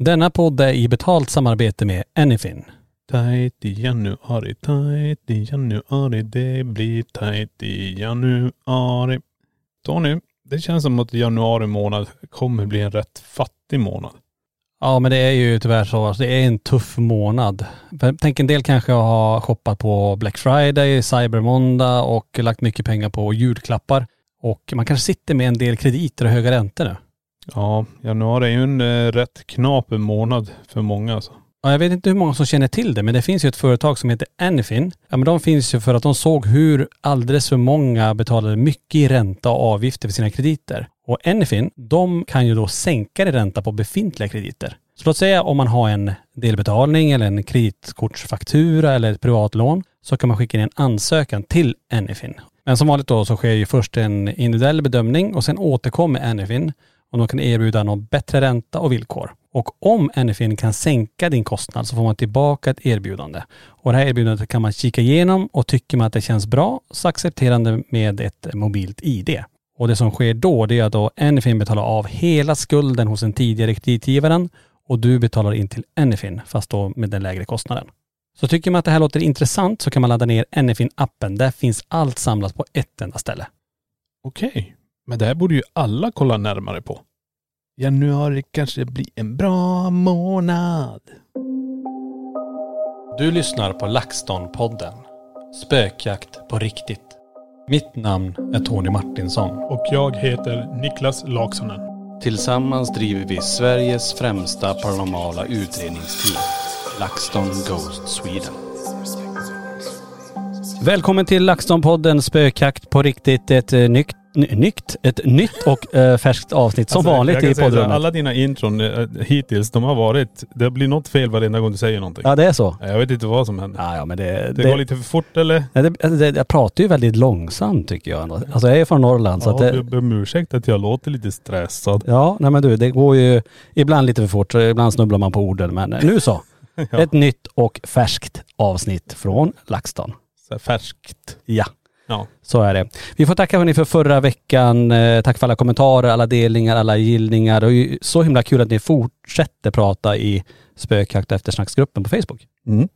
Denna podd är i betalt samarbete med Anyfin. Tajt i januari, tajt i januari, det blir tajt i januari. Tony, det känns som att januari månad kommer bli en rätt fattig månad. Ja men det är ju tyvärr så. Alltså, det är en tuff månad. Tänk en del kanske har shoppat på Black Friday, Cybermåndag och lagt mycket pengar på julklappar. Och man kanske sitter med en del krediter och höga räntor nu. Ja, januari är ju en eh, rätt knaper månad för många alltså. Ja, jag vet inte hur många som känner till det, men det finns ju ett företag som heter Anyfin. Ja, men de finns ju för att de såg hur alldeles för många betalade mycket i ränta och avgifter för sina krediter. Och Anyfin, de kan ju då sänka din ränta på befintliga krediter. Så låt säga om man har en delbetalning eller en kreditkortsfaktura eller ett privatlån så kan man skicka in en ansökan till Anyfin. Men som vanligt då så sker ju först en individuell bedömning och sen återkommer Anyfin och de kan erbjuda någon bättre ränta och villkor. Och om Anyfin kan sänka din kostnad så får man tillbaka ett erbjudande. Och det här erbjudandet kan man kika igenom och tycker man att det känns bra så accepterar det med ett mobilt ID. Och det som sker då det är att då Anyfin betalar av hela skulden hos den tidigare kreditgivaren och du betalar in till Anyfin fast då med den lägre kostnaden. Så tycker man att det här låter intressant så kan man ladda ner Anyfin-appen. Där finns allt samlat på ett enda ställe. Okej, men det här borde ju alla kolla närmare på. Januari kanske blir en bra månad. Du lyssnar på LaxTon-podden. Spökjakt på riktigt. Mitt namn är Tony Martinsson. Och jag heter Niklas Laksonen. Tillsammans driver vi Sveriges främsta paranormala utredningsteam. LaxTon Ghost Sweden. Välkommen till LaxTon-podden Spökjakt på riktigt. Ett eh, nytt, ny- nytt, ett nytt och eh, färskt avsnitt som Alltså, vanligt i så poddrummet. Alla dina intron eh, hittills, de har varit, det blir något fel varenda gång du säger någonting. Ja det är så. Jag vet inte vad som händer. Ja, ja men det... Det, går lite för fort eller? Nej, det, alltså, det, jag pratar ju väldigt långsamt tycker jag ändå. Alltså jag är från Norrland så Ja, att det, jag ber om ursäkt att jag låter lite stressad. Ja, nej men du, det går ju ibland lite för fort, så ibland snubblar man på orden. Men nu så. Ja. Ett nytt och färskt avsnitt från LaxTon. Så färskt. Ja, Ja. så är det. Vi får tacka hörni för förra veckan. Eh, Tack för alla kommentarer, alla delningar, alla gillningar. Det är ju så himla kul att ni fortsätter prata i spökjakt och eftersnacksgruppen på Facebook.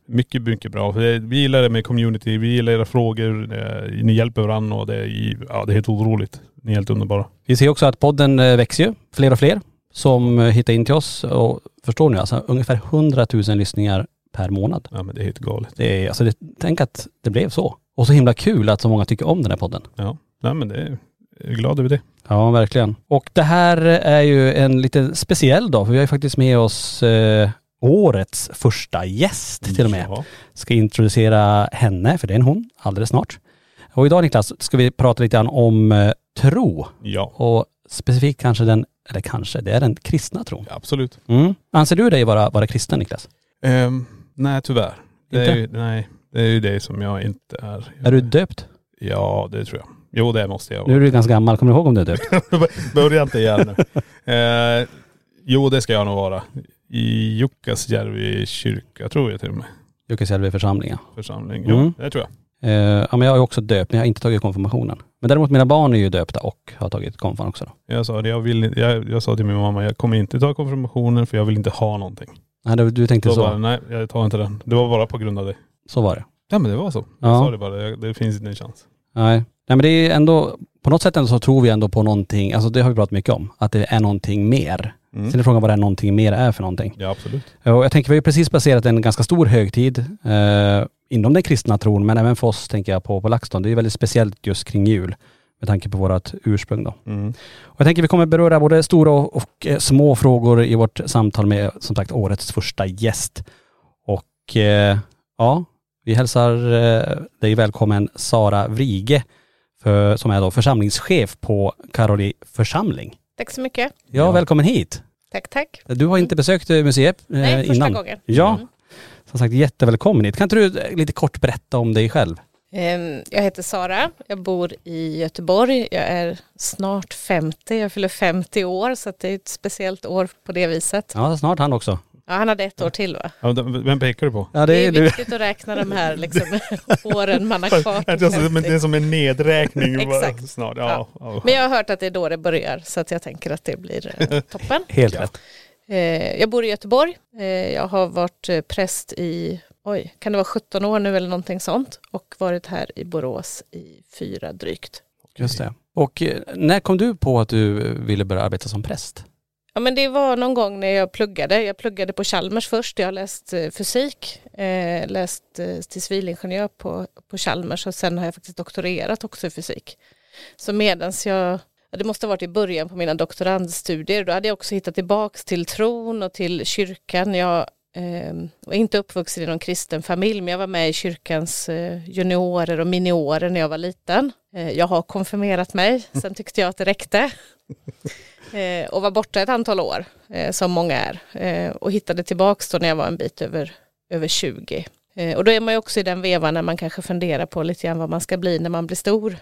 Mycket, mycket bra. Vi gillar det med community, vi gillar era frågor, eh, ni hjälper varandra och det är, ja, det är helt otroligt. Ni är helt underbara. Vi ser också att podden eh, växer ju. Fler och fler som hittar in till oss. Och förstår ni, alltså ungefär 100 000 lyssningar per månad. Ja men det är helt galet. Det är, alltså det, tänk att det blev så. Och så himla kul att så många tycker om den här podden. Ja. Nej men det är, jag är glad över det. Ja, verkligen. Och det här är ju en lite speciell dag, för vi har ju faktiskt med oss eh, årets första gäst till och med. Ja. Ska introducera henne, för det är en hon, alldeles snart. Och idag Niklas ska vi prata lite grann om eh, tro. Ja, Och specifikt kanske den, eller kanske, det är den kristna tron. absolut. Mm. Anser du dig vara, vara kristen Niklas? Ehm, nej tyvärr. Det är, ju, nej, det är ju det som jag inte är. Är du döpt? Ja det tror jag. Jo det måste jag Nu är du ganska gammal, kommer du ihåg om du är döpt? Börja inte igen nu. Eh, jo det ska jag nog vara. I Jukkasjärvi kyrka tror jag till och med. Jukkasjärvi församling ja. Församling. Jo, Mm. det tror jag. Eh, ja men jag är också döpt, men jag har inte tagit konfirmationen. Men däremot mina barn är ju döpta och har tagit konfirmation också då. Jag sa, det, jag, vill, jag, jag sa till min mamma, jag kommer inte ta konfirmationen för jag vill inte ha någonting. Nej du, du tänkte Då så. bara, nej jag tar inte den. Det var bara på grund av det. Så var det. Ja men det var så. Jag Ja. sa det bara, jag- det finns inte en chans. Nej. Nej men det är ändå, på något sätt ändå så tror vi ändå på någonting, alltså det har vi pratat mycket om, att det är någonting mer. Mm. Sen är frågan vad det är någonting mer är för någonting. Ja absolut. Och jag tänker, vi har ju precis passerat en ganska stor högtid eh, inom den kristna tron, men även för oss tänker jag på, på LaxTon. Det är ju väldigt speciellt just kring jul, med tanke på vårt ursprung då. Mm. Och jag tänker vi kommer beröra både stora och, och eh, små frågor i vårt samtal med, som sagt, årets första gäst. Och eh, ja, vi hälsar eh, dig välkommen Sara Vrige, för, som är då församlingschef på Karoli församling. Tack så mycket. Ja, Ja. välkommen hit. Tack, tack. Du har inte besökt eh, museet eh, Nej, första innan. gången. Ja, Mm. som sagt jättevälkommen hit. Kan inte du eh, lite kort berätta om dig själv? Ehm, Jag heter Sara, jag bor i Göteborg, jag är snart 50, jag fyller 50 år så det är ett speciellt år på det viset. Ja, snart han också. Ja, han hade ett år till va? Ja, vem pekar du på? Ja, Det är viktigt att räkna de här liksom, åren man har kvar. Alltså, det är 50. som en nedräkning. Exakt. Snart. Ja, ja. Men jag har hört att det är då det börjar så att jag tänker att det blir eh, toppen. Helt rätt. Eh, jag bor i Göteborg. Eh, jag har varit präst i, oj, kan det vara 17 år nu eller någonting sånt och varit här i Borås i fyra drygt. Just det. Och eh, när kom du på att du ville börja arbeta som präst? Ja men det var någon gång när jag pluggade. Jag pluggade på Chalmers först. Jag har läst eh, fysik, eh, läst eh, till civilingenjör på, på Chalmers och sen har jag faktiskt doktorerat också i fysik. Så medans jag, ja, det måste ha varit i början på mina doktorandstudier, då hade jag också hittat tillbaks till tron och till kyrkan. Jag eh, var inte uppvuxen i någon kristen familj men jag var med i kyrkans eh, juniorer och miniorer när jag var liten. Eh, jag har konfirmerat mig, sen tyckte jag att det räckte. Eh, och var borta ett antal år, som många är. Och hittade tillbaks då när jag var en bit över, över 20. Eh, och då är man ju också i den vevan när man kanske funderar på lite grann vad man ska bli när man blir stor.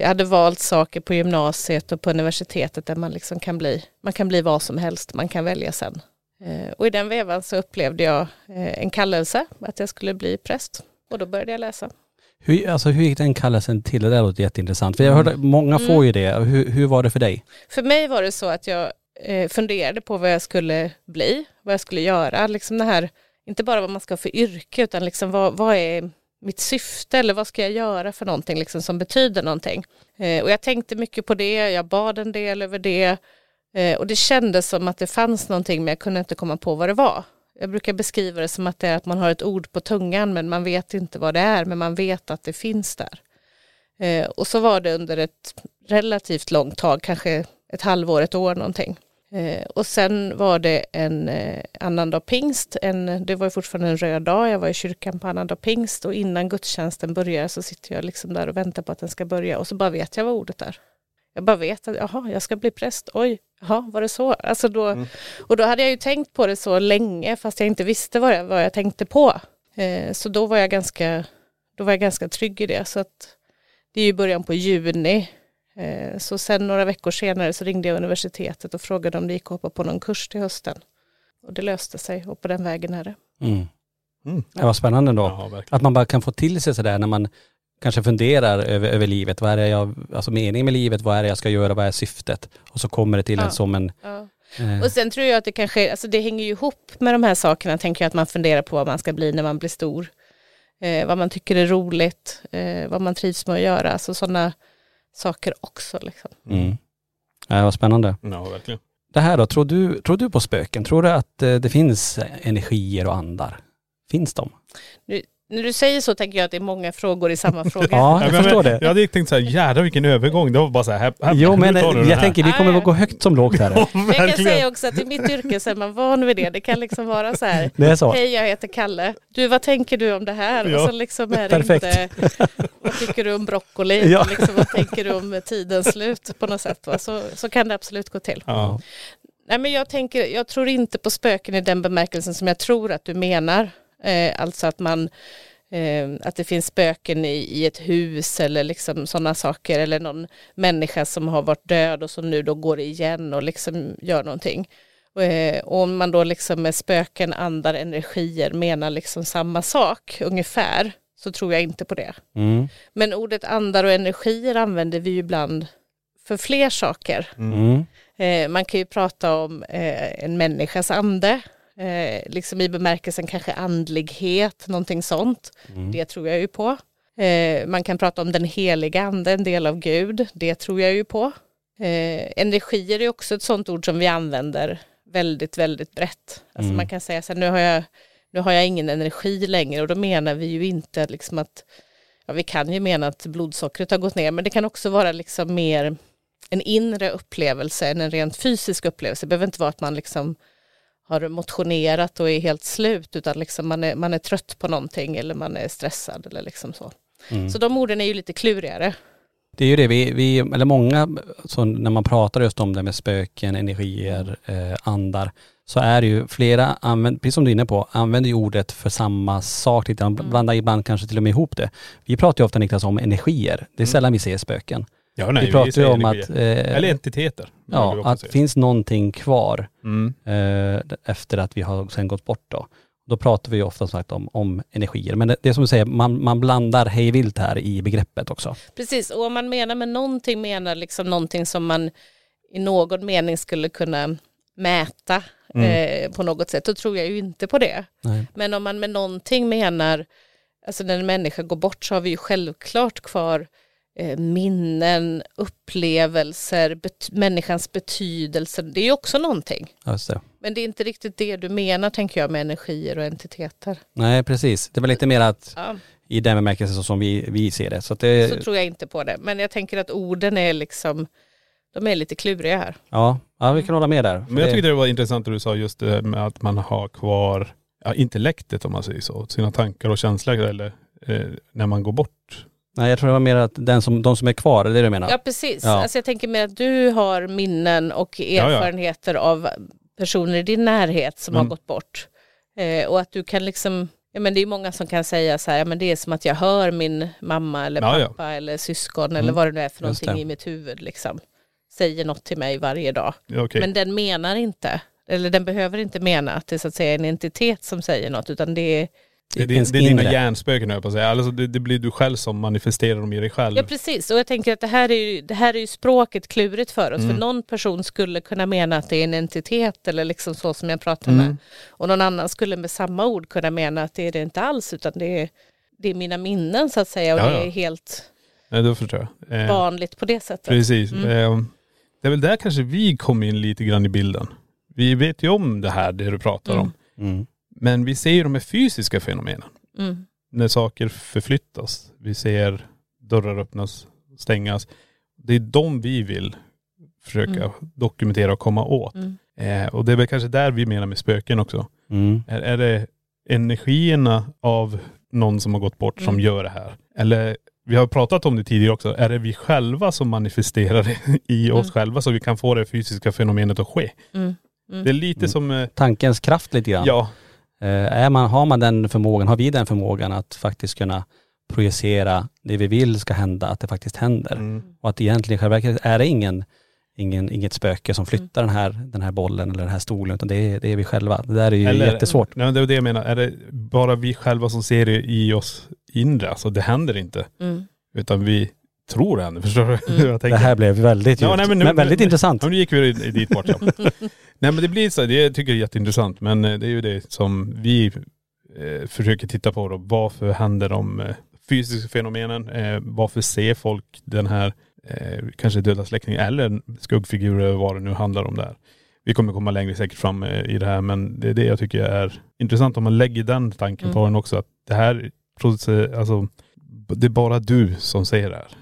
Jag hade valt saker på gymnasiet och på universitetet där man liksom kan bli, man kan bli vad som helst, man kan välja sen. Eh, och i den vevan så upplevde jag en kallelse att jag skulle bli präst. Och då började jag läsa. Hur, alltså, hur gick den kallelsen till? Det där låter jätteintressant. För jag hörde, många får ju det. Hur, hur var det för dig? För mig var det så att jag eh, funderade på vad jag skulle bli, vad jag skulle göra. Liksom det här, inte bara vad man ska ha för yrke, utan liksom vad, vad är mitt syfte eller vad ska jag göra för någonting liksom som betyder någonting. Eh, och jag tänkte mycket på det, jag bad en del över det. Eh, och det kändes som att det fanns någonting men jag kunde inte komma på vad det var. Jag brukar beskriva det som att det är att man har ett ord på tungan men man vet inte vad det är men man vet att det finns där. Eh, och så var det under ett relativt långt tag, kanske ett halvår, ett år någonting. Eh, och sen var det en eh, annandag pingst, en, det var fortfarande en röd dag, jag var i kyrkan på annandag pingst och innan gudstjänsten börjar så sitter jag liksom där och väntar på att den ska börja och så bara vet jag vad ordet är. Jag bara vet att jaha, jag ska bli präst, oj, jaha, var det så? Alltså då, mm. Och då hade jag ju tänkt på det så länge fast jag inte visste vad jag, vad jag tänkte på. Eh, så då var, jag ganska, då var jag ganska trygg i det. Så att det är ju början på juni. Eh, så sen några veckor senare så ringde jag universitetet och frågade om det gick att hoppa på någon kurs till hösten. Och det löste sig och på den vägen är det. Mm. Mm. Det var spännande då. Ja, att man bara kan få till sig sådär när man kanske funderar över, över livet. Vad är det jag, alltså meningen med livet, vad är det jag ska göra, vad är syftet? Och så kommer det till ja. en som en... Ja. Eh. Och sen tror jag att det kanske, alltså det hänger ju ihop med de här sakerna, tänker jag att man funderar på vad man ska bli när man blir stor. Eh, vad man tycker är roligt, eh, vad man trivs med att göra, alltså sådana saker också. Liksom. Mm. Ja, vad spännande. Ja, verkligen. Det här då, tror du, tror du på spöken? Tror du att eh, det finns energier och andar? Finns de? Nu, när du säger så tänker jag att det är många frågor i samma fråga. ja, jag förstår det. Jag hade tänkt så här, jädrar vilken övergång. Det var bara så här, här Jo men jag tänker vi kommer att gå högt som lågt här. ja, jag kan säga också att i mitt yrke så är man van vid det. Det kan liksom vara så här, det är så. hej jag heter Kalle. Du vad tänker du om det här? Ja. Och så liksom är det Perfekt. inte, vad tycker du om broccoli? Ja. Liksom, vad tänker du om tidens slut på något sätt? Så, så kan det absolut gå till. Ja. Nej, men jag, tänker, jag tror inte på spöken i den bemärkelsen som jag tror att du menar. Eh, alltså att man eh, att det finns spöken i, ett hus eller liksom sådana saker eller någon människa som har varit död och som nu då går igen och liksom gör någonting. Eh, och om man då liksom med spöken, andar, energier menar liksom samma sak ungefär så tror jag inte på det. Mm. Men ordet andar och energier använder vi ju ibland för fler saker. Mm. Eh, man kan ju prata om en människas ande eh, liksom i bemärkelsen kanske andlighet, någonting sånt. Mm. Det tror jag ju på. Eh, man kan prata om den heliga ande, en del av Gud, det tror jag ju på. Eh, energier är också ett sånt ord som vi använder väldigt, väldigt brett. Alltså mm. man kan säga så här, nu har, jag, nu har jag ingen energi längre och då menar vi ju inte liksom att, ja vi kan ju mena att blodsockret har gått ner, men det kan också vara liksom mer en inre upplevelse än en rent fysisk upplevelse. Det behöver inte vara att man liksom har motionerat och är helt slut utan liksom man, är, man är trött på någonting eller man är stressad eller liksom så. Mm. Så de orden är ju lite klurigare. Det är ju det, vi, vi eller många, så när man pratar just om det med spöken, energier, eh, andar, så är det ju flera, använd, precis som du är inne på, använder ju ordet för samma sak lite, mm. blandar ibland kanske till och med ihop det. Vi pratar ju ofta Niklas om energier, det är mm. sällan vi ser spöken. Ja, nej, vi pratar ju om att... Eh, eller entiteter. Ja, att det finns någonting kvar mm. eh, efter att vi har sen gått bort då. Då pratar vi ju ofta sagt om, om energier. Men det, det är som du säger, man, man blandar hejvilt här i begreppet också. Precis, och om man menar med någonting menar liksom någonting som man i någon mening skulle kunna mäta mm. eh, på något sätt, då tror jag ju inte på det. Nej. Men om man med någonting menar, alltså när en människa går bort så har vi ju självklart kvar eh, minnen, upplevelser, bet människans betydelse. Det är ju också någonting. Det. Men det är inte riktigt det du menar tänker jag med energier och entiteter. Nej precis, det är väl lite mer att ja. i den bemärkelsen som vi, vi ser det. Så, det. så tror jag inte på det. Men jag tänker att orden är liksom, de är lite kluriga här. Ja, ja vi kan hålla med där. Men jag tyckte det var intressant att du sa just det med att man har kvar ja, intellektet om man säger så, sina tankar och känslor eller eh, när man går bort. Nej jag tror det var mer att den som, de som är kvar, det är det du menar? Ja precis, ja. alltså jag tänker mer att du har minnen och erfarenheter ja, ja. av personer i din närhet som mm. har gått bort. Eh, och att du kan liksom, ja men det är många som kan säga så här, ja men det är som att jag hör min mamma eller pappa eller syskon mm. eller vad det nu är för någonting i mitt huvud liksom. Säger något till mig varje dag. Okay. Men den menar inte, eller den behöver inte mena att det är så att säga en entitet som säger något utan det är det, det, det är dina hjärnspöken jag på att säga. Alltså det, det, blir du själv som manifesterar dem i dig själv. Ja precis och jag tänker att det här är ju, det här är ju språket klurigt för oss. Mm. För någon person skulle kunna mena att det är en entitet eller liksom så som jag pratar mm. med. Och någon annan skulle med samma ord kunna mena att det är det inte alls utan det är, det är mina minnen så att säga och ja, det är helt Nej, då förstår jag. Eh, vanligt på det sättet. Precis. Mm. Eh, det är väl där kanske vi kom in lite grann i bilden. Vi vet ju om det här, det du pratar om. Mm. Men vi ser ju de här fysiska fenomenen. Mm. När saker förflyttas. Vi ser dörrar öppnas, stängas. Det är de vi vill försöka mm. dokumentera och komma åt. Mm. Eh, och det är väl kanske där vi menar med spöken också. Mm. Är, är det energierna av någon som har gått bort som mm. gör det här? Eller vi har pratat om det tidigare också, är det vi själva som manifesterar det i oss mm. själva så vi kan få det fysiska fenomenet att ske? Mm. Det är lite som.. Eh, Tankens kraft lite grann. Ja, är man, har man den förmågan, har vi den förmågan att faktiskt kunna projicera det vi vill ska hända, att det faktiskt händer. Mm. Och att egentligen själva är det ingen, ingen, inget spöke som flyttar mm. den, här, den här bollen eller den här stolen, utan det är, det är vi själva. Det där är ju eller, jättesvårt. Nej, det är det jag menar. Är det bara vi själva som ser det i oss inre? Alltså det händer inte. Mm. Utan vi tror det händer, förstår du? Mm. det här blev väldigt djupt, ja, nej, men, nu, men, väldigt nu, intressant. Nu gick vi dit bort ja. Nej men det blir så, det tycker jag är jätteintressant. Men eh, det är ju det som vi eh, försöker titta på då. Varför händer de eh, fysiska fenomenen? Eh, varför ser folk den här eh, kanske döda släktingen eller skuggfigurer vad det nu handlar om där. Vi kommer komma längre säkert fram eh, i det här men det är det jag tycker är intressant om man lägger den tanken mm. på den också. Att det här, alltså det är bara du som ser det här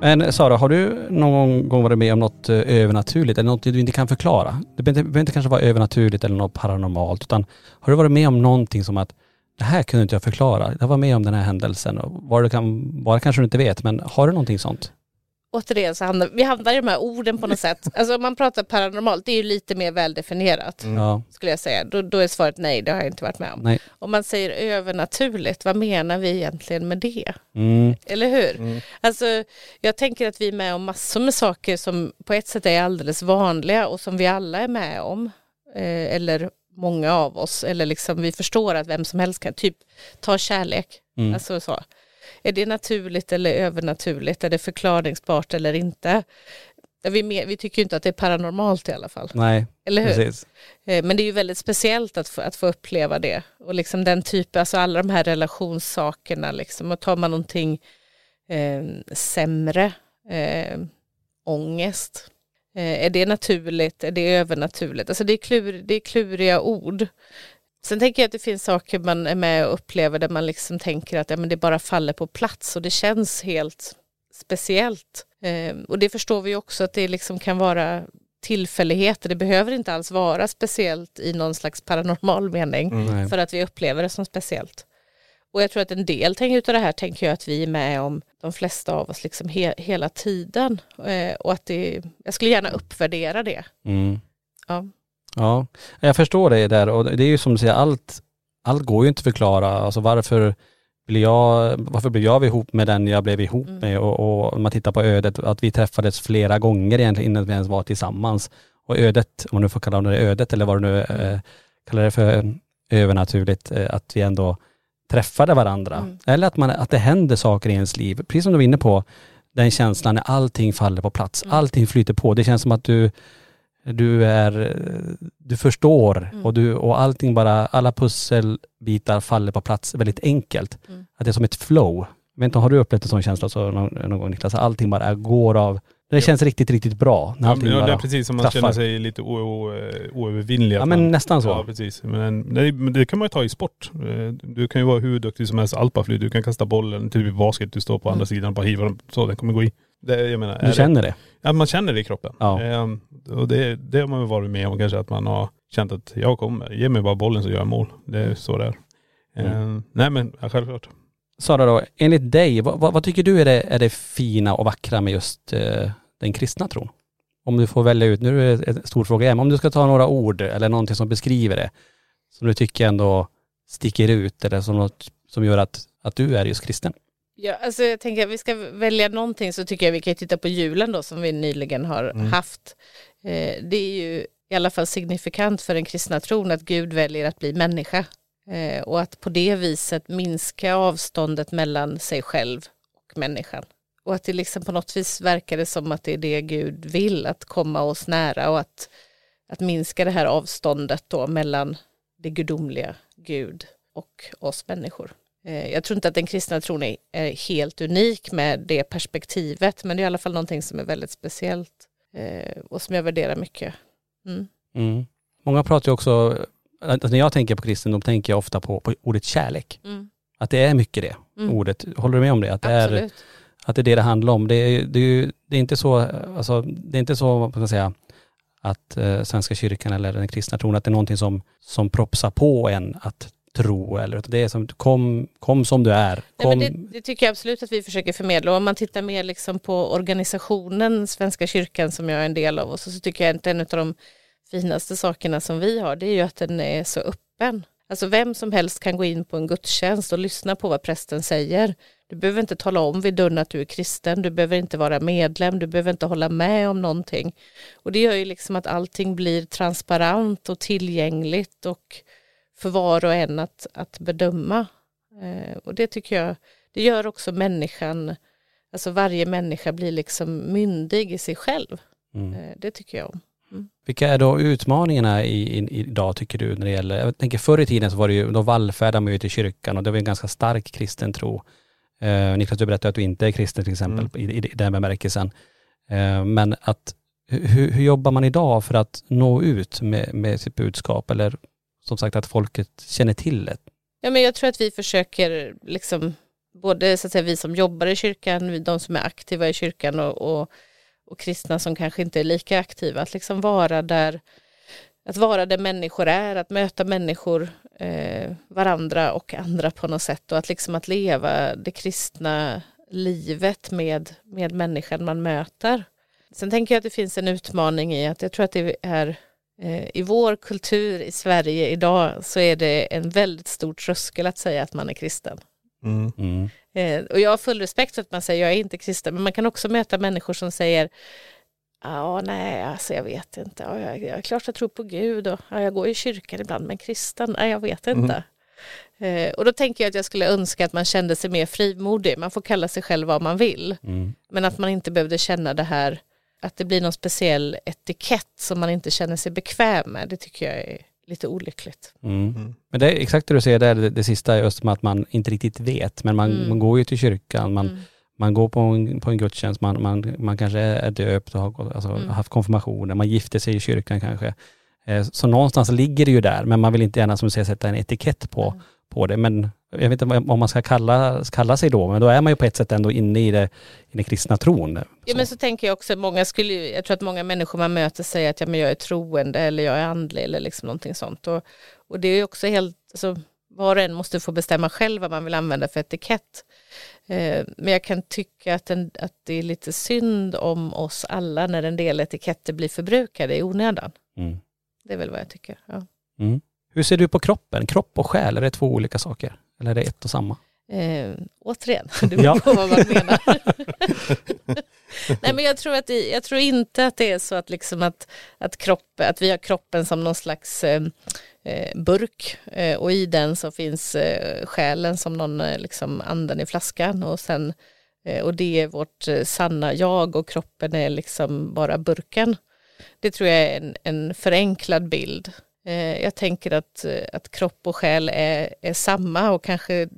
Men Sara, har du någon gång varit med om något eh, övernaturligt eller något du inte kan förklara? Det behöver inte kanske vara övernaturligt eller något paranormalt utan har du varit med om någonting som att det här kunde inte jag förklara. Jag var med om den här händelsen och vad det kan vara kanske du inte vet, men har du någonting sånt? Återigen så hamnar vi hamnar i de här orden på något sätt. Alltså om man pratar paranormalt, det är ju lite mer väldefinierat. Mm. Skulle jag säga. Då, då, är svaret nej, det har jag inte varit med om. Nej. Om man säger övernaturligt, vad menar vi egentligen med det? Mm. Eller hur? Mm. Alltså jag tänker att vi är med om massor med saker som på ett sätt är alldeles vanliga och som vi alla är med om. Eh, eller många av oss, eller liksom vi förstår att vem som helst kan, typ ta kärlek. Mm. Alltså så. Är det naturligt eller övernaturligt? Är det förklaringsbart eller inte? Vi, med, vi tycker ju inte att det är paranormalt i alla fall. Nej, eller hur? precis. Eh, men det är ju väldigt speciellt att få, att få uppleva det. Och liksom den typen, alltså alla de här relationssakerna liksom. Och tar man någonting eh, sämre, eh, ångest, eh, är det naturligt? Är det övernaturligt? Alltså det är, klur, det är kluriga ord. Sen tänker jag att det finns saker man är med och upplever där man liksom tänker att ja, men det bara faller på plats och det känns helt speciellt. Eh, och det förstår vi också att det liksom kan vara tillfälligheter. Det behöver inte alls vara speciellt i någon slags paranormal mening mm. för att vi upplever det som speciellt. Och jag tror att en del av det här tänker jag att vi är med om, de flesta av oss, liksom he hela tiden. Eh, och att det, jag skulle gärna uppvärdera det. Mm. Ja. Ja, jag förstår det där och det är ju som du säger, allt, allt går ju inte att förklara. Alltså varför blev jag, varför blev jag ihop med den jag blev ihop mm. med och, och man tittar på ödet, att vi träffades flera gånger egentligen innan vi ens var tillsammans. Och ödet, om man nu får kalla det ödet eller vad du nu eh, kallar det för, övernaturligt, eh, att vi ändå träffade varandra. Mm. Eller att, man, att det händer saker i ens liv. Precis som du var inne på, den känslan när allting faller på plats, mm. allting flyter på. Det känns som att du du är, du förstår mm. och, du, och allting bara, alla pusselbitar faller på plats väldigt enkelt. Mm. Att det är som ett flow. Inte, har du upplevt en sån känsla så någon, någon gång Niklas? Allting bara går av, det känns riktigt, riktigt bra. När allting ja, det är precis som man klaffar. känner sig lite oövervinnlig. Ja men nästan så. Ja precis. Men det, det, kan man ju ta i sport. Eh, du kan ju vara hur duktig som helst alpaflyg. Du kan kasta bollen, typ i basket, du står på mm. andra sidan och bara hivar den så den kommer gå i. Det, jag menar, du känner det? Ja man känner det i kroppen. Ja. Ehm, och det, det har man väl varit med om kanske att man har känt att jag kommer, ge mig bara bollen så gör jag mål. Det är så det är. Mm. Ehm, nej men ja, självklart. Sara då, enligt dig, vad, vad, vad, tycker du är det, är det fina och vackra med just eh, den kristna tron? Om du får välja ut, nu är det en stor fråga igen, om du ska ta några ord eller någonting som beskriver det, som du tycker ändå sticker ut eller som något som gör att, att du är just kristen? Ja, alltså jag tänker att vi ska välja någonting så tycker jag vi kan titta på julen då som vi nyligen har mm. haft. Eh, det är ju i alla fall signifikant för den kristna tron att Gud väljer att bli människa eh, och att på det viset minska avståndet mellan sig själv och människan. Och att det liksom på något vis verkar det som att det är det Gud vill, att komma oss nära och att, att minska det här avståndet då mellan det gudomliga Gud och oss människor. Eh, jag tror inte att den kristna tron är helt unik med det perspektivet, men det är i alla fall någonting som är väldigt speciellt eh, och som jag värderar mycket. Mm. Mm. Många pratar ju också, alltså när jag tänker på kristendom tänker jag ofta på, på ordet kärlek. Mm. Att det är mycket det mm. ordet. Håller du med om det? Att det, är, att det är det det handlar om. Det är, det är, det är inte så, alltså, det är inte så, vad man säga, att eh, Svenska kyrkan eller den kristna tron, att det är någonting som, som propsar på en att tro eller det är som, kom, kom som du är. Kom. Nej, det, det, tycker jag absolut att vi försöker förmedla. Och om man tittar mer liksom på organisationen Svenska kyrkan som jag är en del av och så, så tycker jag inte en av de finaste sakerna som vi har det är ju att den är så öppen. Alltså vem som helst kan gå in på en gudstjänst och lyssna på vad prästen säger. Du behöver inte tala om vid dörren att du är kristen, du behöver inte vara medlem, du behöver inte hålla med om någonting. Och det gör ju liksom att allting blir transparent och tillgängligt och för var och en att, att bedöma. Eh, och det tycker jag, det gör också människan, alltså varje människa blir liksom myndig i sig själv. Mm. Eh, det tycker jag om. Mm. Vilka är då utmaningarna i, i, idag tycker du när det gäller, jag tänker förr i tiden så var det ju, då vallfärdade man ju till kyrkan och det var en ganska stark kristen tro. Eh, Niklas du berättade att du inte är kristen till exempel mm. i, i, i den bemärkelsen. Eh, men att hur, hur, jobbar man idag för att nå ut med, med sitt budskap eller som sagt att folket känner till det? Ja men jag tror att vi försöker liksom både så att säga vi som jobbar i kyrkan, de som är aktiva i kyrkan och, och, och kristna som kanske inte är lika aktiva, att liksom vara där att vara där människor är, att möta människor eh, varandra och andra på något sätt och att liksom att leva det kristna livet med, med människan man möter. Sen tänker jag att det finns en utmaning i att jag tror att det är i vår kultur i Sverige idag så är det en väldigt stor tröskel att säga att man är kristen. Mm. Mm. Eh, och jag har full respekt för att man säger jag är inte kristen men man kan också möta människor som säger Ja, nej, alltså jag vet inte. Ja, jag, jag, klart jag tror på Gud och ja, jag går i kyrkan ibland, men kristen, nej, jag vet inte. Mm. Eh, och då tänker jag att jag skulle önska att man kände sig mer frimodig. Man får kalla sig själv vad man vill. Mm. Men att man inte behövde känna det här, att det blir någon speciell etikett som man inte känner sig bekväm med. Det tycker jag är lite olyckligt. Mm. mm. Men det är exakt det du säger där, det, det sista, just som att man inte riktigt vet. Men man, mm. man går ju till kyrkan, man mm man går på en, på en gudstjänst, man, man, man kanske är döpt och har alltså, mm. haft konfirmationer, man gifter sig i kyrkan kanske. Eh, så någonstans ligger det ju där, men man vill inte gärna som du säger sätta en etikett på, mm. På det. Men jag vet inte om man ska kalla, kalla sig då, men då är man ju på ett sätt ändå inne i, det, i den kristna tron. Ja men så tänker jag också, många skulle, jag tror att många människor man möter säger att ja, men jag är troende eller jag är andlig eller liksom någonting sånt. Och, och det är också helt, alltså, var och en måste få bestämma själv vad man vill använda för etikett. Eh, men jag kan tycka att, en, att det är lite synd om oss alla när en del etiketter blir förbrukade i onödan. Mm. Det är väl vad jag tycker. Ja. Mm. Hur ser du på kroppen? Kropp och själ, är det två olika saker? Eller är det ett och samma? Eh, återigen, det beror ja. på vad man menar. Nej men jag tror, att det, jag tror inte att det är så att, liksom att, att, kropp, att vi har kroppen som någon slags eh, eh, burk eh, och i den så finns eh, själen som någon eh, liksom anden i flaskan och sen eh, och det är vårt sanna jag och kroppen är liksom bara burken. Det tror jag är en, en förenklad bild. Jag tänker att, att kropp och själ är, är samma och kanske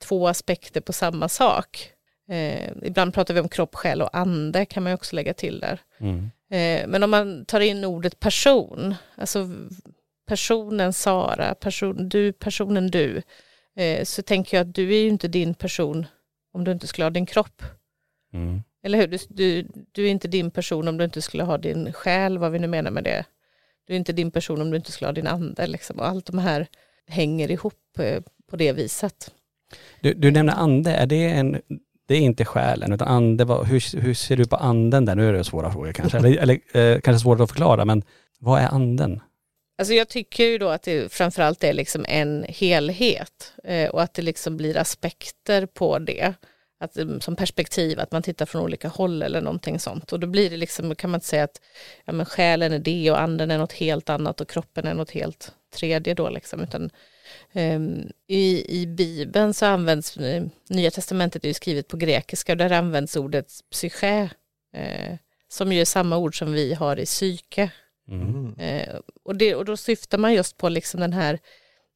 två aspekter på samma sak. Eh, ibland pratar vi om kropp, själ och ande kan man också lägga till där. Mm. Eh, men om man tar in ordet person, alltså personen Sara, person, du, personen du, eh, så tänker jag att du är ju inte din person om du inte skulle ha din kropp. Mm. Eller hur? Du, du, du, är inte din person om du inte skulle ha din själ, vad vi nu menar med det. Du är inte din person om du inte skulle ha din ande. Liksom. Och allt de här hänger ihop eh, på det viset. Du, du nämner ande, är det en det är inte själen utan ande, hur, hur ser du på anden där? Nu är det svåra frågor kanske, eller, eller eh, kanske svårt att förklara, men vad är anden? Alltså jag tycker ju då att det framförallt är liksom en helhet eh, och att det liksom blir aspekter på det. Att, mm, som perspektiv, att man tittar från olika håll eller någonting sånt. Och då blir det liksom, kan man inte säga att ja, men själen är det och anden är något helt annat och kroppen är något helt tredje då liksom. Utan, um, i, I Bibeln så används, uh, Nya Testamentet är ju skrivet på grekiska och där används ordet psyché. Uh, som ju är samma ord som vi har i psyke. Mm. Eh, och, det, och då syftar man just på liksom den här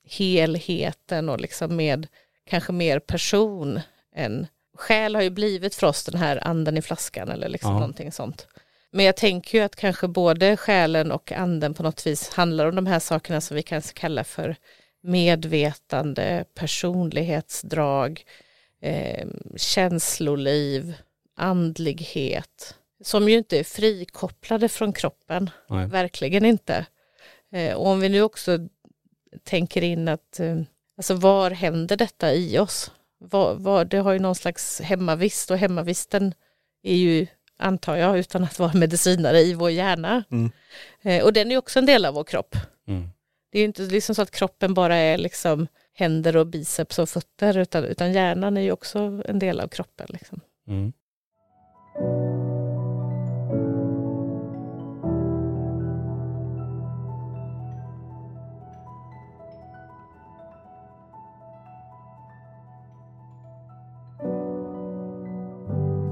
helheten och liksom med kanske mer person än själ har ju blivit för oss den här anden i flaskan eller liksom ja. någonting sånt. Men jag tänker ju att kanske både själen och anden på något vis handlar om de här sakerna som vi kanske kallar för medvetande, personlighetsdrag, eh, känsloliv, andlighet, som ju inte är frikopplade från kroppen, Nej. verkligen inte. Eh, och om vi nu också tänker in att, eh, alltså var händer detta i oss? Var, var, det har ju någon slags hemmavist och hemmavisten är ju, antar jag, utan att vara medicinare, i vår hjärna. Mm. Eh, och den är också en del av vår kropp. Mm. Det är ju inte liksom så att kroppen bara är liksom händer och biceps och fötter, utan, utan hjärnan är ju också en del av kroppen. Liksom. Mm.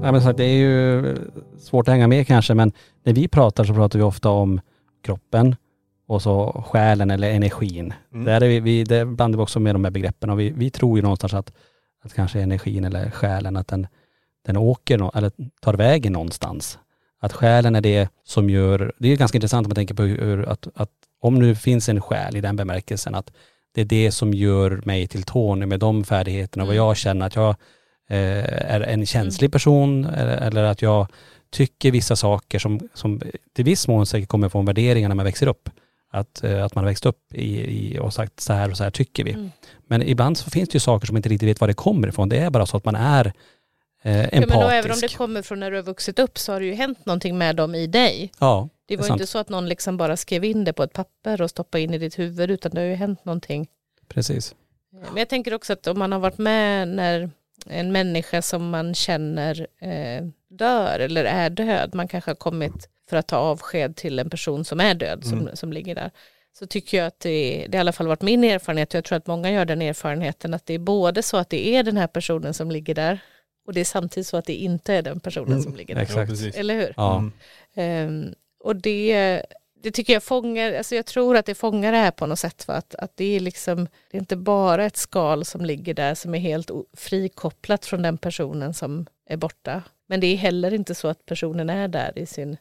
Ja, men så det är ju svårt att hänga med kanske, men när vi pratar så pratar vi ofta om kroppen och så själen eller energin. Mm. Där, är vi, vi, där blandar vi också med de här begreppen och vi, vi tror ju någonstans att, att kanske energin eller själen, att den, den åker, eller tar vägen någonstans. Att själen är det som gör, det är ganska intressant om man tänker på hur, att, att om nu finns en själ i den bemärkelsen, att det är det som gör mig till Tony med de färdigheterna, mm. vad jag känner att jag är en känslig mm. person eller, eller, att jag tycker vissa saker som, som till viss mån säkert kommer från värderingar när man växer upp. Att, eh, att man har växt upp i, i, och sagt så här och så här tycker vi. Mm. Men ibland så finns det ju saker som inte riktigt vet var det kommer ifrån. Det är bara så att man är eh, empatisk. Ja, men även om det kommer från när du har vuxit upp så har det ju hänt någonting med dem i dig. Ja, det var ju inte så att någon liksom bara skrev in det på ett papper och stoppade in i ditt huvud utan det har ju hänt någonting. Precis. Men jag tänker också att om man har varit med när en människa som man känner eh, dör eller är död, man kanske har kommit för att ta avsked till en person som är död som, mm. som ligger där. Så tycker jag att det, det har i alla fall varit min erfarenhet och jag tror att många gör den erfarenheten att det är både så att det är den här personen som ligger där och det är samtidigt så att det inte är den personen mm. som ligger där. Exakt. Eller hur? Ja. Mm. Um, och det, det tycker jag fångar, alltså jag tror att det fångar det här på något sätt. För att, att det är liksom, det är inte bara ett skal som ligger där som är helt frikopplat från den personen som är borta. Men det är heller inte så att personen är där i sin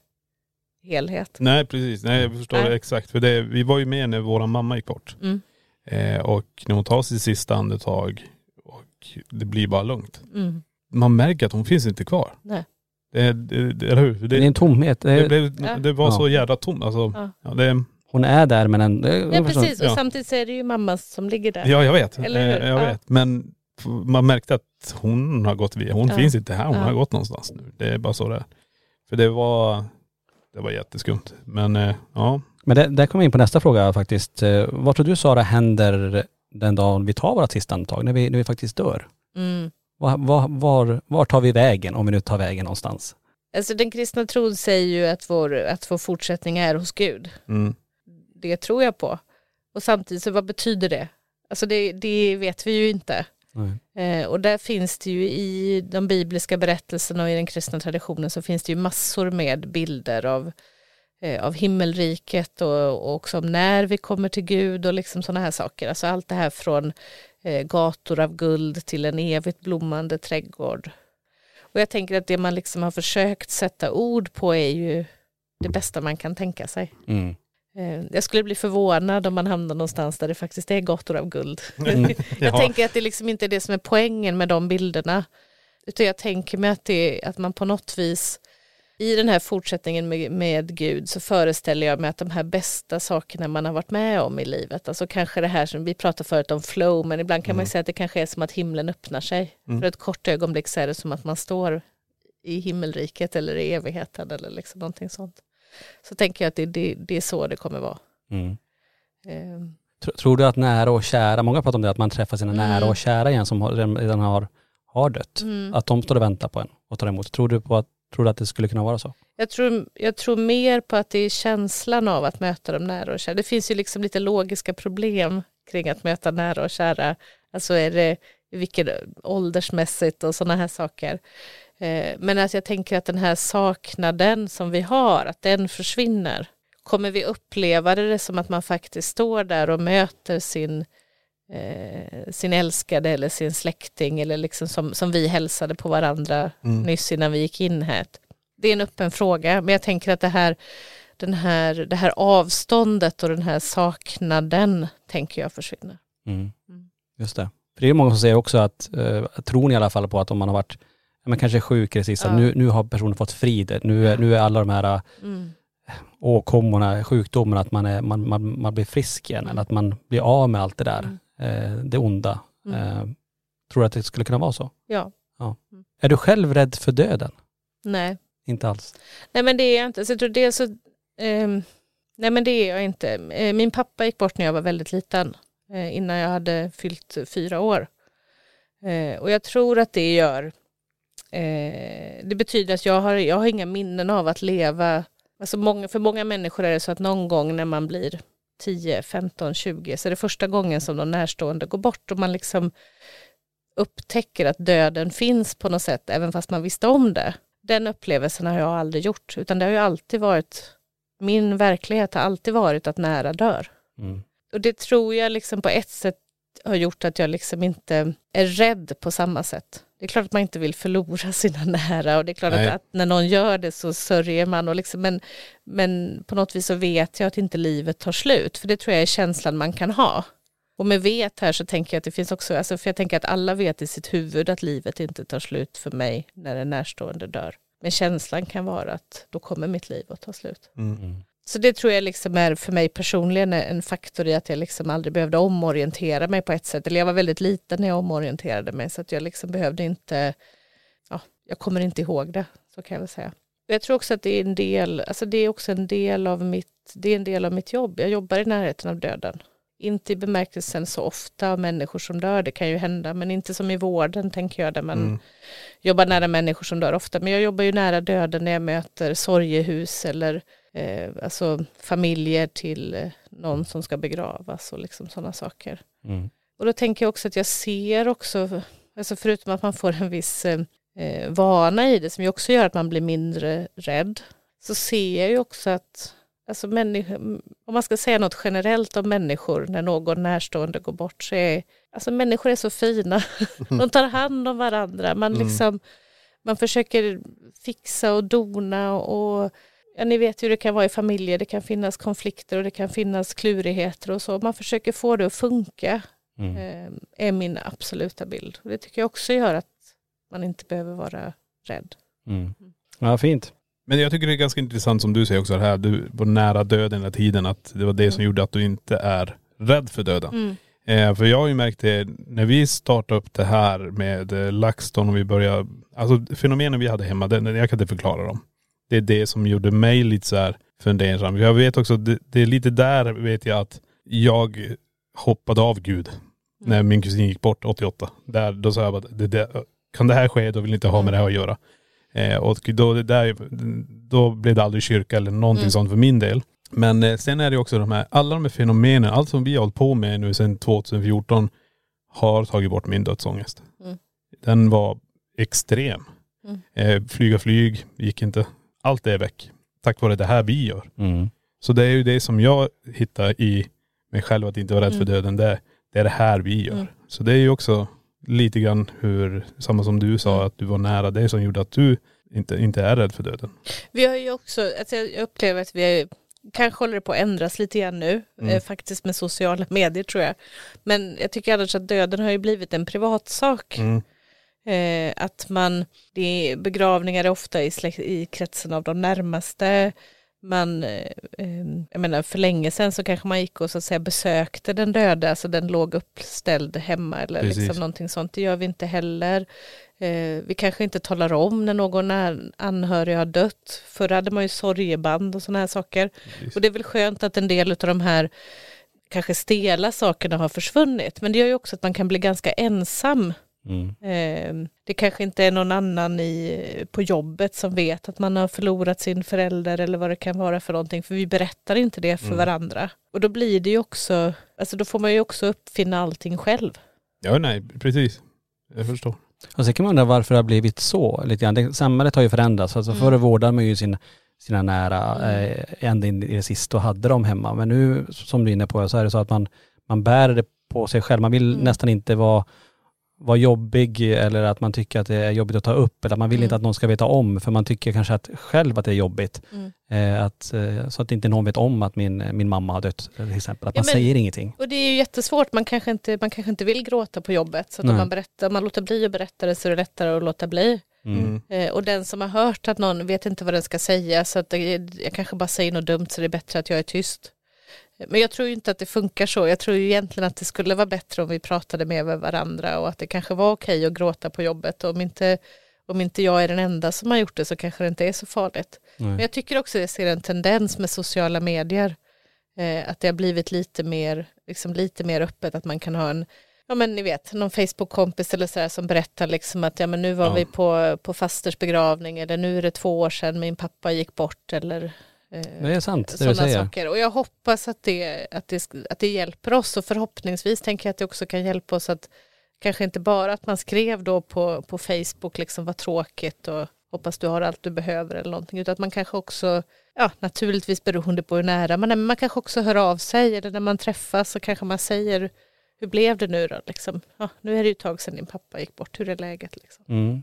helhet. Nej precis, nej jag förstår Nej. exakt. För det, vi var ju med när vår mamma gick bort. Mm. Eh, och när hon tar sitt sista andetag och det blir bara lugnt. Mm. Man märker att hon finns inte kvar. Nej. Det, det, eller hur? Det, det är en tomhet. Det, det, ja. det var så jävla tomt. Alltså, ja. ja. det, hon är där men en, Ja precis och samtidigt så är det ju mamma som ligger där. Ja jag vet. Eller hur? Jag vet. Men man märkte att hon har gått via. Hon finns inte här, hon har gått någonstans nu. Det är bara så det är. För det var, det var jätteskumt. Men eh, ja. Men det, där kommer vi in på nästa fråga faktiskt. Eh, vad tror du Sara händer den dagen vi tar vårt sista andetag, när vi, när vi faktiskt dör? Mm. Var, var, var, var tar vi vägen om vi nu tar vägen någonstans? Alltså den kristna tron säger ju att vår, att vår fortsättning är hos Gud. Mm. Det tror jag på. Och samtidigt så vad betyder det? Alltså det, det vet vi ju inte. Eh, och där finns det ju i de bibliska berättelserna och i den kristna traditionen så finns det ju massor med bilder av, eh, av himmelriket och, och också om när vi kommer till Gud och liksom sådana här saker. Alltså allt det här från gator av guld till en evigt blommande trädgård. Och jag tänker att det man liksom har försökt sätta ord på är ju det bästa man kan tänka sig. Mm. Eh, jag skulle bli förvånad om man hamnar någonstans där det faktiskt är gator av guld. Mm. jag tänker att det liksom inte är det som är poängen med de bilderna. Utan jag tänker mig att, det, att man på något vis i den här fortsättningen med, med Gud så föreställer jag mig att de här bästa sakerna man har varit med om i livet, alltså kanske det här som vi pratade förut om flow, men ibland kan mm. man säga att det kanske är som att himlen öppnar sig. Mm. För ett kort ögonblick så är det som att man står i himmelriket eller i evigheten eller liksom någonting sånt. Så tänker jag att det, det, det är så det kommer vara. Mm. Um. Tror du att nära och kära, många pratar om det, att man träffar sina mm. nära och kära igen som redan har, har dött, mm. att de står och väntar på en och tar emot. Tror du på att Tror du att det skulle kunna vara så? Jag tror, jag tror mer på att det är känslan av att möta de nära och kära. Det finns ju liksom lite logiska problem kring att möta nära och kära. Alltså är det vilken åldersmässigt och sådana här saker. Eh, men att jag tänker att den här saknaden som vi har, att den försvinner. Kommer vi uppleva det som att man faktiskt står där och möter sin, eh, sin älskade eller sin släkting eller liksom som, som vi hälsade på varandra mm. nyss innan vi gick in här. Det är en öppen fråga, men jag tänker att det här, den här, det här avståndet och den här saknaden tänker jag försvinner. Mm. mm. Just det. För det är många som säger också att, eh, tron i alla fall på att om man har varit men kanske sjuk i det sista, ja. nu, nu har personen fått frid, nu, är, nu är alla de här mm. åkommorna, sjukdomarna, att man, är, man, man, man blir frisk igen, mm. eller att man blir av med allt det där, mm. Eh, det onda. Mm. Eh, tror du att det skulle kunna vara så? Ja. ja. Mm. Är du själv rädd för döden? Nej. Inte alls? Nej men det är jag inte. Så jag tror det så, eh, nej men det är jag inte. Eh, min pappa gick bort när jag var väldigt liten, eh, innan jag hade fyllt fyra år. Och jag tror att det gör det betyder att jag har, jag har inga minnen av att leva, alltså många, för många människor är det så att någon gång när man blir 10, 15, 20 så är det första gången som de närstående går bort och man liksom upptäcker att döden finns på något sätt även fast man visste om det. Den upplevelsen har jag aldrig gjort utan det har ju alltid varit, min verklighet har alltid varit att nära dör. Mm. Och det tror jag liksom på ett sätt har gjort att jag liksom inte är rädd på samma sätt. Det är klart att man inte vill förlora sina nära och det är klart att, att, när någon gör det så sörjer man. Och liksom, men, men på något vis så vet jag att inte livet tar slut, för det tror jag är känslan man kan ha. Och med vet här så tänker jag att det finns också, alltså för jag tänker att alla vet i sitt huvud att livet inte tar slut för mig när en närstående dör. Men känslan kan vara att då kommer mitt liv att ta slut. Mm. Så det tror jag liksom är för mig personligen en faktor i att jag liksom aldrig behövde omorientera mig på ett sätt. Eller jag var väldigt liten när jag omorienterade mig så att jag liksom behövde inte, ja, jag kommer inte ihåg det, så kan jag väl säga. Jag tror också att det är en del, alltså det är också en del av mitt, det är en del av mitt jobb. Jag jobbar i närheten av döden. Inte i bemärkelsen så ofta av människor som dör, det kan ju hända, men inte som i vården tänker jag, där man mm. jobbar nära människor som dör ofta. Men jag jobbar ju nära döden när jag möter sorgehus eller eh, alltså familjer till eh, någon som ska begravas och liksom sådana saker. Mm. Och då tänker jag också att jag ser också, alltså förutom att man får en viss eh, eh, vana i det som ju också gör att man blir mindre rädd, så ser jag ju också att alltså om man ska säga något generellt om människor när någon närstående går bort så är alltså människor är så fina. De tar hand om varandra. Man, mm. liksom, man försöker fixa och dona och ja, ni vet ju hur det kan vara i familjer. Det kan finnas konflikter och det kan finnas klurigheter och så. Man försöker få det att funka. Mm. Eh, är min absoluta bild. Och det tycker jag också gör att man inte behöver vara rädd. Mm. Ja, fint. Men jag tycker det är ganska intressant som du säger också det här, du var nära döden hela tiden, att det var det som mm. gjorde att du inte är rädd för döden. Mm. Eh, för jag har ju märkt det, när vi startade upp det här med eh, LaxTon och vi började, alltså fenomenen vi hade hemma, det, jag kan inte förklara dem. Det är det som gjorde mig lite så här fundersam. Jag vet också, det, det är lite där vet jag att jag hoppade av Gud. Mm. När min kusin gick bort 88. Där, då sa jag bara, det, det, kan det här ske, då vill jag inte ha med det här att göra. Eh, och då, det där, då blev det aldrig kyrka eller någonting mm. sånt för min del. Men eh, sen är det också de här, alla de här fenomenen, allt som vi har hållit på med nu sedan 2014 har tagit bort min dödsångest. Mm. Den var extrem. Mm. Eh, flyga flyg gick inte. Allt är väck. Tack vare det här vi gör. Mm. Så det är ju det som jag hittar i mig själv att inte vara rädd för mm. döden. Det, det är det här vi gör. Mm. Så det är ju också lite grann hur, samma som du sa, mm. att du var nära det som gjorde att du inte, inte är rädd för döden. Vi har ju också, alltså jag upplever att vi kanske håller det på att ändras lite grann nu, mm. eh, faktiskt med sociala medier tror jag. Men jag tycker annars att döden har ju blivit en privatsak. Mm. Eh, att man, det är begravningar är ofta i, släkt, i kretsen av de närmaste, man, eh, eh, jag menar för länge sedan så kanske man gick och så att säga besökte den döda, alltså den låg uppställd hemma eller liksom någonting sånt. Det gör vi inte heller. Eh, vi kanske inte talar om när någon anhörig har dött. Förr hade man ju sorgeband och sådana här saker. Precis. Och det är väl skönt att en del av de här kanske stela sakerna har försvunnit. Men det gör ju också att man kan bli ganska ensam Mm. Ehm, det kanske inte är någon annan i, på jobbet som vet att man har förlorat sin förälder eller vad det kan vara för någonting, för vi berättar inte det för mm. varandra. Och då blir det ju också, alltså då får man ju också uppfinna allting själv. Ja, nej, precis. Jag förstår. Och sen kan man undra varför det har blivit så lite grann. Det, samhället har ju förändrats. Alltså mm. förr vårdade man ju sin, sina nära mm. eh, ända in i det sista och hade dem hemma. Men nu, som du är inne på, så är det så att man, man bär det på sig själv. Man vill mm. nästan inte vara vara jobbig eller att man tycker att det är jobbigt att ta upp eller att man vill mm. inte att någon ska veta om för man tycker kanske att själv att det är jobbigt. Mm. Eh, att, eh, så att inte någon vet om att min, min mamma har dött till exempel. Att ja, man men, säger ingenting. Och det är ju jättesvårt, man kanske inte, man kanske inte vill gråta på jobbet så att om man, berättar, man låter bli att berätta det så är det lättare att låta bli. Mm. Eh, och den som har hört att någon vet inte vad den ska säga så att det, jag kanske bara säger något dumt så det är bättre att jag är tyst. Men jag tror inte att det funkar så. Jag tror egentligen att det skulle vara bättre om vi pratade mer med varandra och att det kanske var okej att gråta på jobbet. Om inte, om inte jag är den enda som har gjort det så kanske det inte är så farligt. Nej. Men jag tycker också att jag ser en tendens med sociala medier. Eh, att det har blivit lite mer, liksom lite mer öppet, att man kan ha en Ja men ni vet, någon Facebook-kompis eller sådär som berättar liksom att ja men nu var ja. vi på, på fasters begravning eller nu är det två år sedan min pappa gick bort eller det är sant det du säger. Saker. Och jag hoppas att det, att, det, att det hjälper oss och förhoppningsvis tänker jag att det också kan hjälpa oss att kanske inte bara att man skrev då på, på Facebook liksom vad tråkigt och hoppas du har allt du behöver eller någonting utan att man kanske också, ja naturligtvis beroende på hur nära man är, men man kanske också hör av sig eller när man träffas så kanske man säger hur blev det nu då? Liksom, ja, nu är det ju ett tag sedan din pappa gick bort, hur är läget? Liksom? Mm.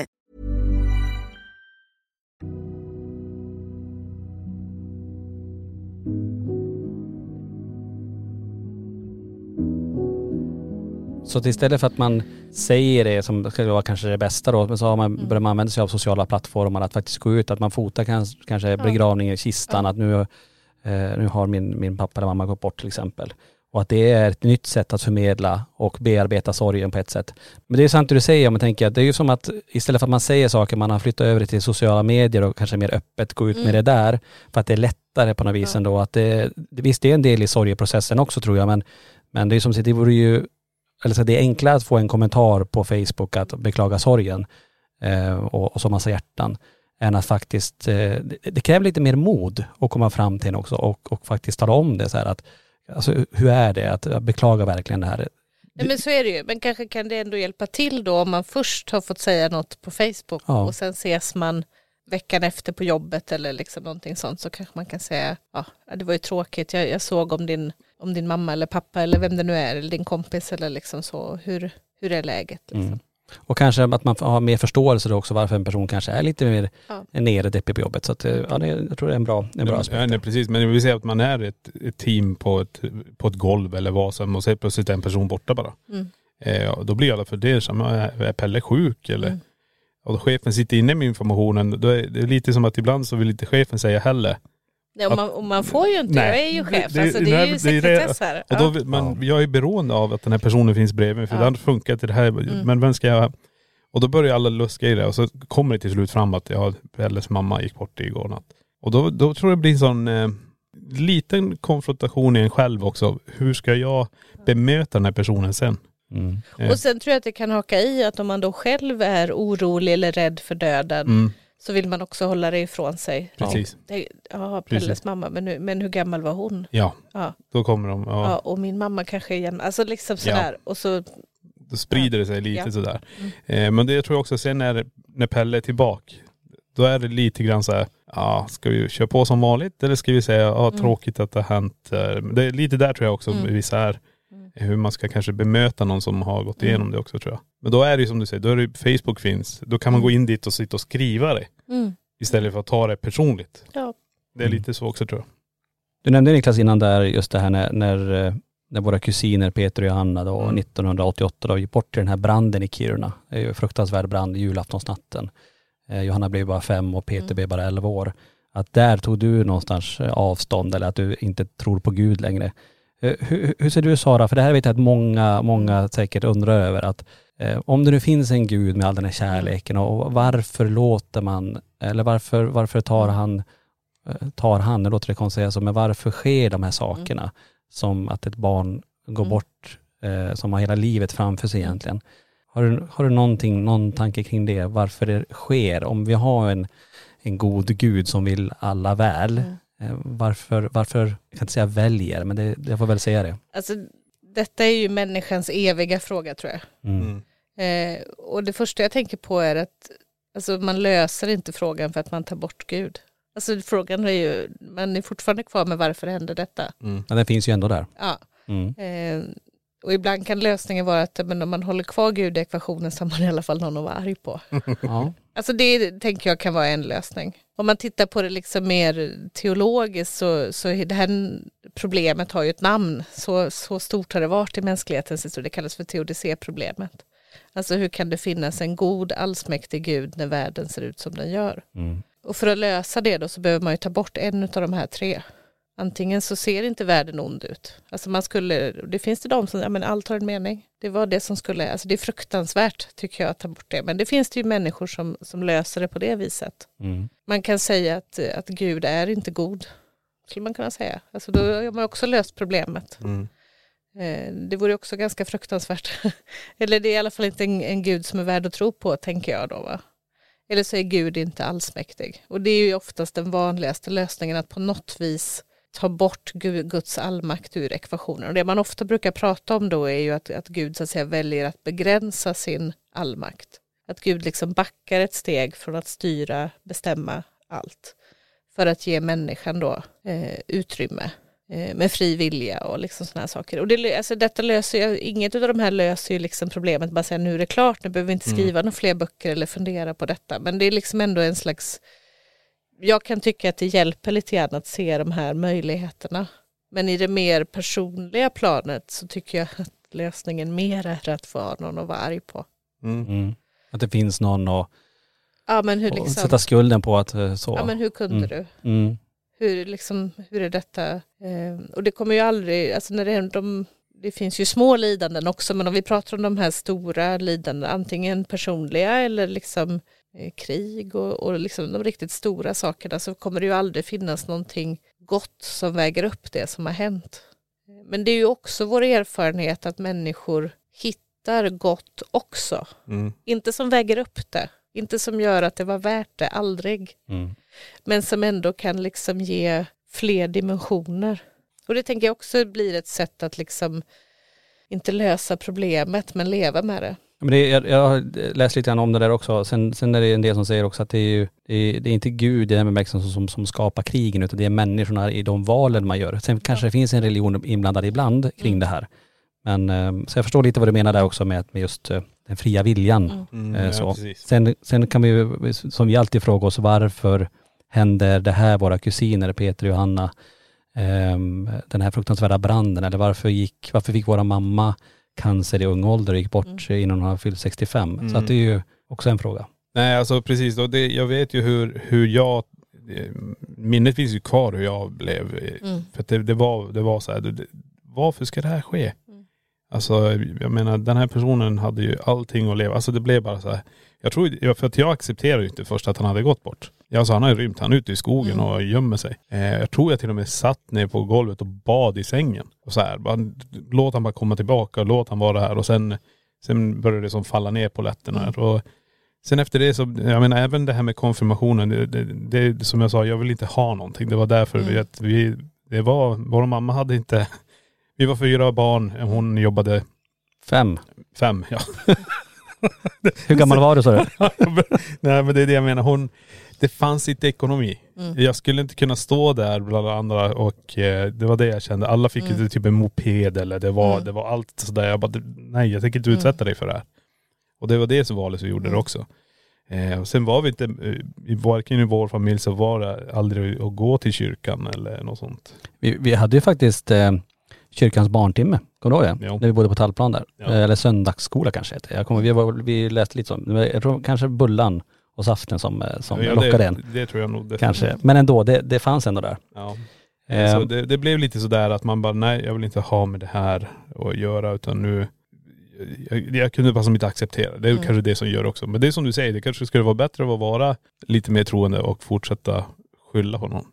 Så att istället för att man säger det som ska vara kanske det bästa då, men så har man, börjar man använda sig av sociala plattformar, att faktiskt gå ut, att man fotar kanske, kanske begravning i kistan, att nu, eh, nu har min, min pappa eller mamma gått bort till exempel. Och att det är ett nytt sätt att förmedla och bearbeta sorgen på ett sätt. Men det är sant det du säger, om man tänker att det är ju som att istället för att man säger saker, man har flyttat över det till sociala medier och kanske mer öppet gå ut med det där, för att det är lättare på något vis ändå. Att det, visst, det är en del i sorgeprocessen också tror jag, men, men det är som sagt, det vore ju eller så det är enklare att få en kommentar på Facebook att beklaga sorgen eh, och, och så massa hjärtan än att faktiskt, eh, det, det kräver lite mer mod att komma fram till en också och, och faktiskt tala om det så här att, alltså hur är det att beklaga verkligen det här. Nej men så är det ju, men kanske kan det ändå hjälpa till då om man först har fått säga något på Facebook Ja. och sen ses man veckan efter på jobbet eller liksom någonting sånt så kanske man kan säga, ja det var ju tråkigt, jag, jag såg om din, om din mamma eller pappa eller vem det nu är, eller din kompis eller liksom så, hur, hur är läget? Liksom. Mm. Och kanske att man har mer förståelse då också varför en person kanske är lite mer Ja. nere deppig på jobbet. Så att, eh, ja, det, jag tror det är en bra, en bra Ja, aspekt. nej, precis, men vi säger att man är ett, ett team på ett, på ett golv eller vad som och så är plötsligt en person borta bara. Mm. Eh, och då blir alla fundersamma, är är Pelle sjuk eller? Mm. Och då chefen sitter inne med informationen, då är det lite som att ibland så vill inte chefen säga heller. Nej, och, man, och man får ju inte, Nej, jag är ju chef, det- det- alltså, det ju det är det- sekretess här. Och då, man, jag är beroende av att den här personen finns bredvid mig för Ja. det funkar inte det här. Men vem ska jag... Och då börjar alla luska i det och så kommer det till slut fram att ja, Pelles mamma gick bort igår natt. Och då, då tror jag det blir en sån eh, liten konfrontation i en själv också. Hur ska jag bemöta den här personen sen? Mm. Och sen tror jag att det kan haka i att om man då själv är orolig eller rädd för döden Mm, så vill man också hålla det ifrån sig. precis. Det, ja, Pelles Precis. mamma, men, nu, men hur gammal var hon? Ja, Ja, då kommer de, ja. ja, och min mamma kanske jämn, alltså liksom sådär. Och så, då sprider det sig lite Ja. sådär. Mm. Eh, men det jag tror jag också sen när, när Pelle är tillbaka, då är det lite grann så här, ja ska vi köra på som vanligt eller ska vi säga, ja Mm. tråkigt att det har hänt. Eh, Det är lite där tror jag också Mm. vissa är. Mm. Hur man ska kanske bemöta någon som har gått Mm. igenom det också tror jag. Men då är det ju som du säger, då är det Facebook finns. Då kan man Mm. gå in dit och sitta och skriva det. mm, Istället för att ta det personligt. ja. Det är Mm. lite så också tror jag. Du nämnde Niklas innan där just det här när, när, eh, när våra kusiner Peter och Johanna då Mm. 1988 då gick bort i den här branden i Kiruna. Det är ju en fruktansvärd brand julaftonsnatten. Eh, Johanna blev bara fem och Peter Mm. blev bara elva år. Att där tog du någonstans eh, avstånd eller att du inte tror på Gud längre. Eh, Hur, hur ser du Sara, för det här vet jag att många, många säkert undrar över att eh, om det nu finns en Gud med all den här kärleken och varför låter man, eller varför, varför tar han eh, tar han, det låter det konstigt säga så, men varför sker de här sakerna? Som att ett barn går Mm. bort, eh, som har hela livet framför sig egentligen. Har du, har du någonting, någon tanke kring det, varför det sker? Om vi har en, en god gud som vill alla väl, Mm. Eh, varför, varför, jag kan inte säga väljer, men det, jag får väl säga det. Alltså, detta är ju människans eviga fråga tror jag. Mm. Eh, och det första jag tänker på är att alltså, man löser inte frågan för att man tar bort Gud. Alltså frågan är ju, man är fortfarande kvar med varför hände detta? Mm. Men den finns ju ändå där. Ja. Mm. Eh, och ibland kan lösningen vara att men om man håller kvar Gud i ekvationen så har man i alla fall någon att vara arg på. Ja. Alltså det tänker jag kan vara en lösning. Om man tittar på det liksom mer teologiskt så, så det här problemet har ju ett namn. Så, så stort har det varit i mänsklighetens historia. Det kallas för teodicéproblemet. Alltså hur kan det finnas en god allsmäktig gud när världen ser ut som den gör? Mm. och för att lösa det då så behöver man ju ta bort en av de här tre. Antingen så ser inte världen ond ut. Alltså man skulle, det finns det de som, ja men allt har en mening. Det var det som skulle, alltså det är fruktansvärt tycker jag att ta bort det. Men det finns det ju människor som, som löser det på det viset. Mm. Man kan säga att, att Gud är inte god. Skulle man kunna säga. Alltså då har man också löst problemet. Mm. Eh, det vore också ganska fruktansvärt. Eller det är i alla fall inte en, en gud som är värd att tro på, tänker jag då. Va? Eller så är Gud inte allsmäktig. Och det är ju oftast den vanligaste lösningen, att på något vis ta bort Guds allmakt ur ekvationen. Och det man ofta brukar prata om då är ju att, att Gud så att säga väljer att begränsa sin allmakt. Att Gud liksom backar ett steg från att styra, bestämma allt. För att ge människan då eh, utrymme Eh, med fri vilja och liksom sådana saker. Och det, alltså detta löser ju, inget av de här löser ju liksom problemet, bara säga nu är det klart, nu behöver vi inte mm. skriva mm. några fler böcker eller fundera på detta. Men det är liksom ändå en slags, jag kan tycka att det hjälper lite grann att se de här möjligheterna. Men i det mer personliga planet så tycker jag att lösningen mer är att få någon att vara arg på. Mm. Mm. Att det finns någon att ja, men hur liksom, sätta skulden på att eh, så. Ja men hur kunde mm. du? Mm. Hur, liksom, hur är detta? Eh, och det kommer ju aldrig, alltså när det, är de, det finns ju små lidanden också, men om vi pratar om de här stora lidandena, antingen personliga eller liksom eh, krig och, och liksom de riktigt stora sakerna, så kommer det ju aldrig finnas någonting gott som väger upp det som har hänt. Men det är ju också vår erfarenhet att människor hittar gott också. Mm. Inte som väger upp det, inte som gör att det var värt det, aldrig. Mm. Men som ändå kan liksom ge fler dimensioner. Och det tänker jag också blir ett sätt att liksom inte lösa problemet men leva med det. Men det, jag, jag har läst lite grann om det där också. Sen, sen är det en del som säger också att det är ju, det är, det är inte Gud i den bemärkelsen som, som, som skapar krigen utan det är människorna i de valen man gör. Sen kanske det finns en religion inblandad ibland kring mm. det här. Men eh, så jag förstår lite vad du menar där också med, med just eh, den fria viljan. Mm. Mm, eh, så. Ja, sen, sen kan vi ju, som vi alltid frågar oss, varför händer det här våra kusiner, Peter och Johanna, ehm, den här fruktansvärda branden, eller varför, gick, varför fick våra mamma cancer i ung ålder och gick bort mm. innan hon hade fyllt 65? Så att det är ju också en fråga. Nej alltså precis, och det, jag vet ju hur, hur jag minnet finns ju kvar hur jag blev. Mm. För det, det, var, det var så här, det, varför ska det här ske? Alltså jag menar den här personen hade ju allting att leva. Alltså det blev bara så här. Jag tror, för att jag accepterade inte först att han hade gått bort. Jag sa han har ju rymt, han är ute i skogen mm. och gömmer sig. Eh, jag tror jag till och med satt ner på golvet och bad i sängen. Och så här, bara, låt han bara komma tillbaka, låt han vara här. Och sen, sen började det som falla ner på lätterna. Mm. Och sen efter det så, jag menar även det här med konfirmationen, det, det, det som jag sa, jag vill inte ha någonting. Det var därför mm. vi, att vi, det var, vår mamma hade inte vi var fyra barn, hon jobbade Fem. fem, ja. Hur gammal var du sa du? Nej men det är det jag menar, hon, det fanns inte ekonomi. Mm. Jag skulle inte kunna stå där bland andra och eh, det var det jag kände. Alla fick mm. typ en moped eller det var, mm. det var allt sådär. Jag bara, nej jag tänker inte mm. utsätta dig för det här. Och det var det som valet som gjorde det mm. också. Eh, och sen var vi inte, eh, varken i vår familj så var det aldrig att gå till kyrkan eller något sånt. Vi, vi hade ju faktiskt eh, kyrkans barntimme. Kommer du ihåg det? Jo. När vi bodde på Tallplan där. Ja. Eller söndagsskola kanske heter Jag kommer, vi, var, vi läste lite som, jag tror kanske Bullan och saften som, eh, som ja, lockade en. Det tror jag nog. Kanske. Men ändå, det, det fanns ändå där. Ja. Eh. Så det, det, blev lite sådär att man bara, nej jag vill inte ha med det här att göra utan nu jag, jag kunde bara som inte acceptera. Det är mm. kanske det som gör också. Men det är som du säger, det kanske skulle vara bättre att vara lite mer troende och fortsätta skylla på någon.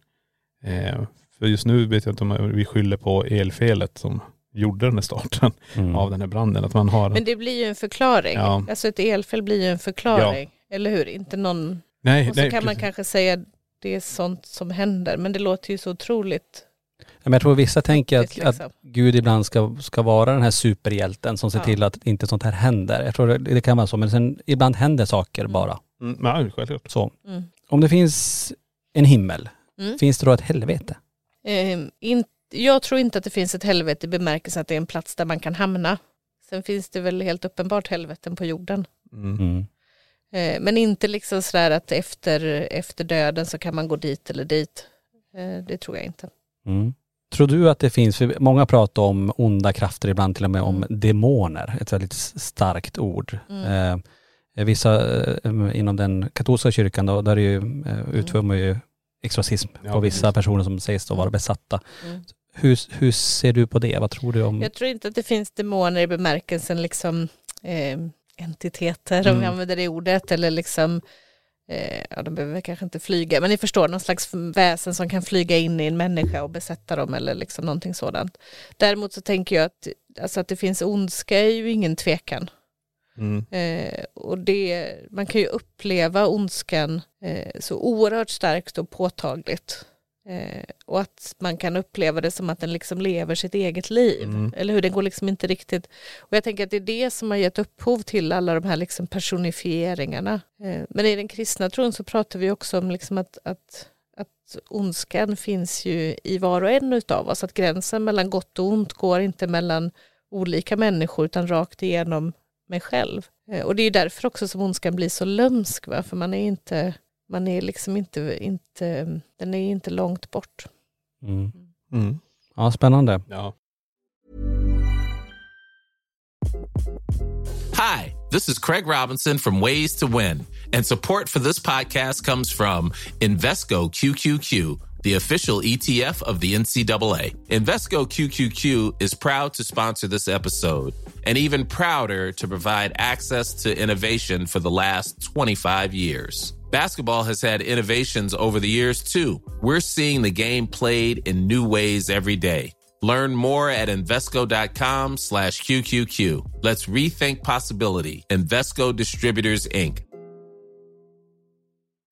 Eh, för just nu vet jag inte om vi skyller på elfelet som gjorde den här starten mm. av den här branden. Att man har... Men det blir ju en förklaring. Ja. Alltså ett elfel blir ju en förklaring. Ja. Eller hur? Inte någon... Nej, och så nej, kan precis. man kanske säga det är sånt som händer. Men det låter ju så otroligt men jag tror vissa tänker att, liksom. att Gud ibland ska, ska vara den här superhjälten som ser ja. till att inte sånt här händer. Jag tror det, det kan vara så, men sen ibland händer saker mm. bara. Mm, ja, självklart. Så. Mm. Om det finns en himmel, mm. finns det då ett helvete? Eh, in, jag tror inte att det finns ett helvete i bemärkelsen att det är en plats där man kan hamna. Sen finns det väl helt uppenbart helveten på jorden. Mm. mm. Eh, men inte liksom sådär att efter, efter döden så kan man gå dit eller dit. Eh, det tror jag inte. Mm. Tror du att det finns, för många pratar om onda krafter, ibland till och med om mm. demoner, ett väldigt starkt ord. Mm. Eh, vissa inom den katolska kyrkan då, där är ju, utför man ju exorcism ja, på vissa personer som sägs då vara besatta. Mm. Hur, hur ser du på det? Vad tror du om? Jag tror inte att det finns demoner i bemärkelsen liksom eh, entiteter, mm. om vi använder det ordet, eller liksom eh, ja de behöver kanske inte flyga, men ni förstår någon slags väsen som kan flyga in i en människa och besätta dem eller liksom någonting sådant. Däremot så tänker jag att, alltså att det finns ondska är ju ingen tvekan. Mm. Eh, och det, man kan ju uppleva ondskan eh, så oerhört starkt och påtagligt. Eh, och att man kan uppleva det som att den liksom lever sitt eget liv. Mm. Eller hur, den går liksom inte riktigt... Och jag tänker att det är det som har gett upphov till alla de här liksom personifieringarna. Eh, men i den kristna tron så pratar vi också om liksom att, att, att ondskan finns ju i var och en utav oss. Att gränsen mellan gott och ont går inte mellan olika människor utan rakt igenom mig själv. Eh, och det är därför också som ondskan blir så lömsk, va? för man är inte, man är liksom inte, inte, den är inte långt bort. Mm. Mm. Ja, spännande. Ja. Hi, this is Craig Robinson from Ways to Win and support for this podcast comes from Invesco QQQ the official ETF of the NCAA. Invesco QQQ is proud to sponsor this episode and even prouder to provide access to innovation for the last 25 years. Basketball has had innovations over the years too. We're seeing the game played in new ways every day. Learn more at Invesco.com slash QQQ. Let's rethink possibility. Investco Distributors, Inc.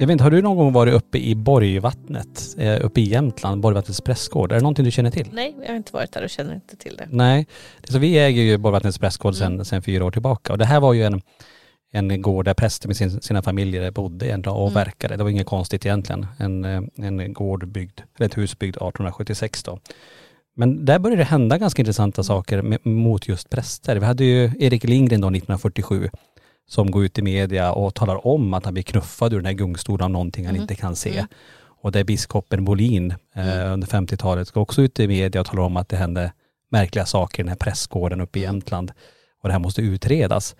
Jag vet inte, har du någon gång varit uppe i Borgvattnet, eh, uppe i Jämtland, Borgvattnets prästgård? Är det någonting du känner till? Nej, jag har inte varit där och känner inte till det. Nej, så vi äger ju Borgvattnets prästgård sedan, mm. sedan fyra år tillbaka och det här var ju en, en gård där präster med sin, sina familjer bodde en dag och mm. verkade. Det var inget konstigt egentligen. En, eh, en gård byggd, ett hus byggd 1876 då. Men där började det hända ganska intressanta saker med, mot just präster. Vi hade ju Erik Lindgren då 1947 som går ut i media och talar om att han blir knuffad ur den här gungstolen av någonting han mm. inte kan se. Mm. Och det är biskopen Bolin eh, mm. under 50-talet går också ut i media och talar om att det hände märkliga saker i den här prästgården uppe i mm. Jämtland. Och det här måste utredas.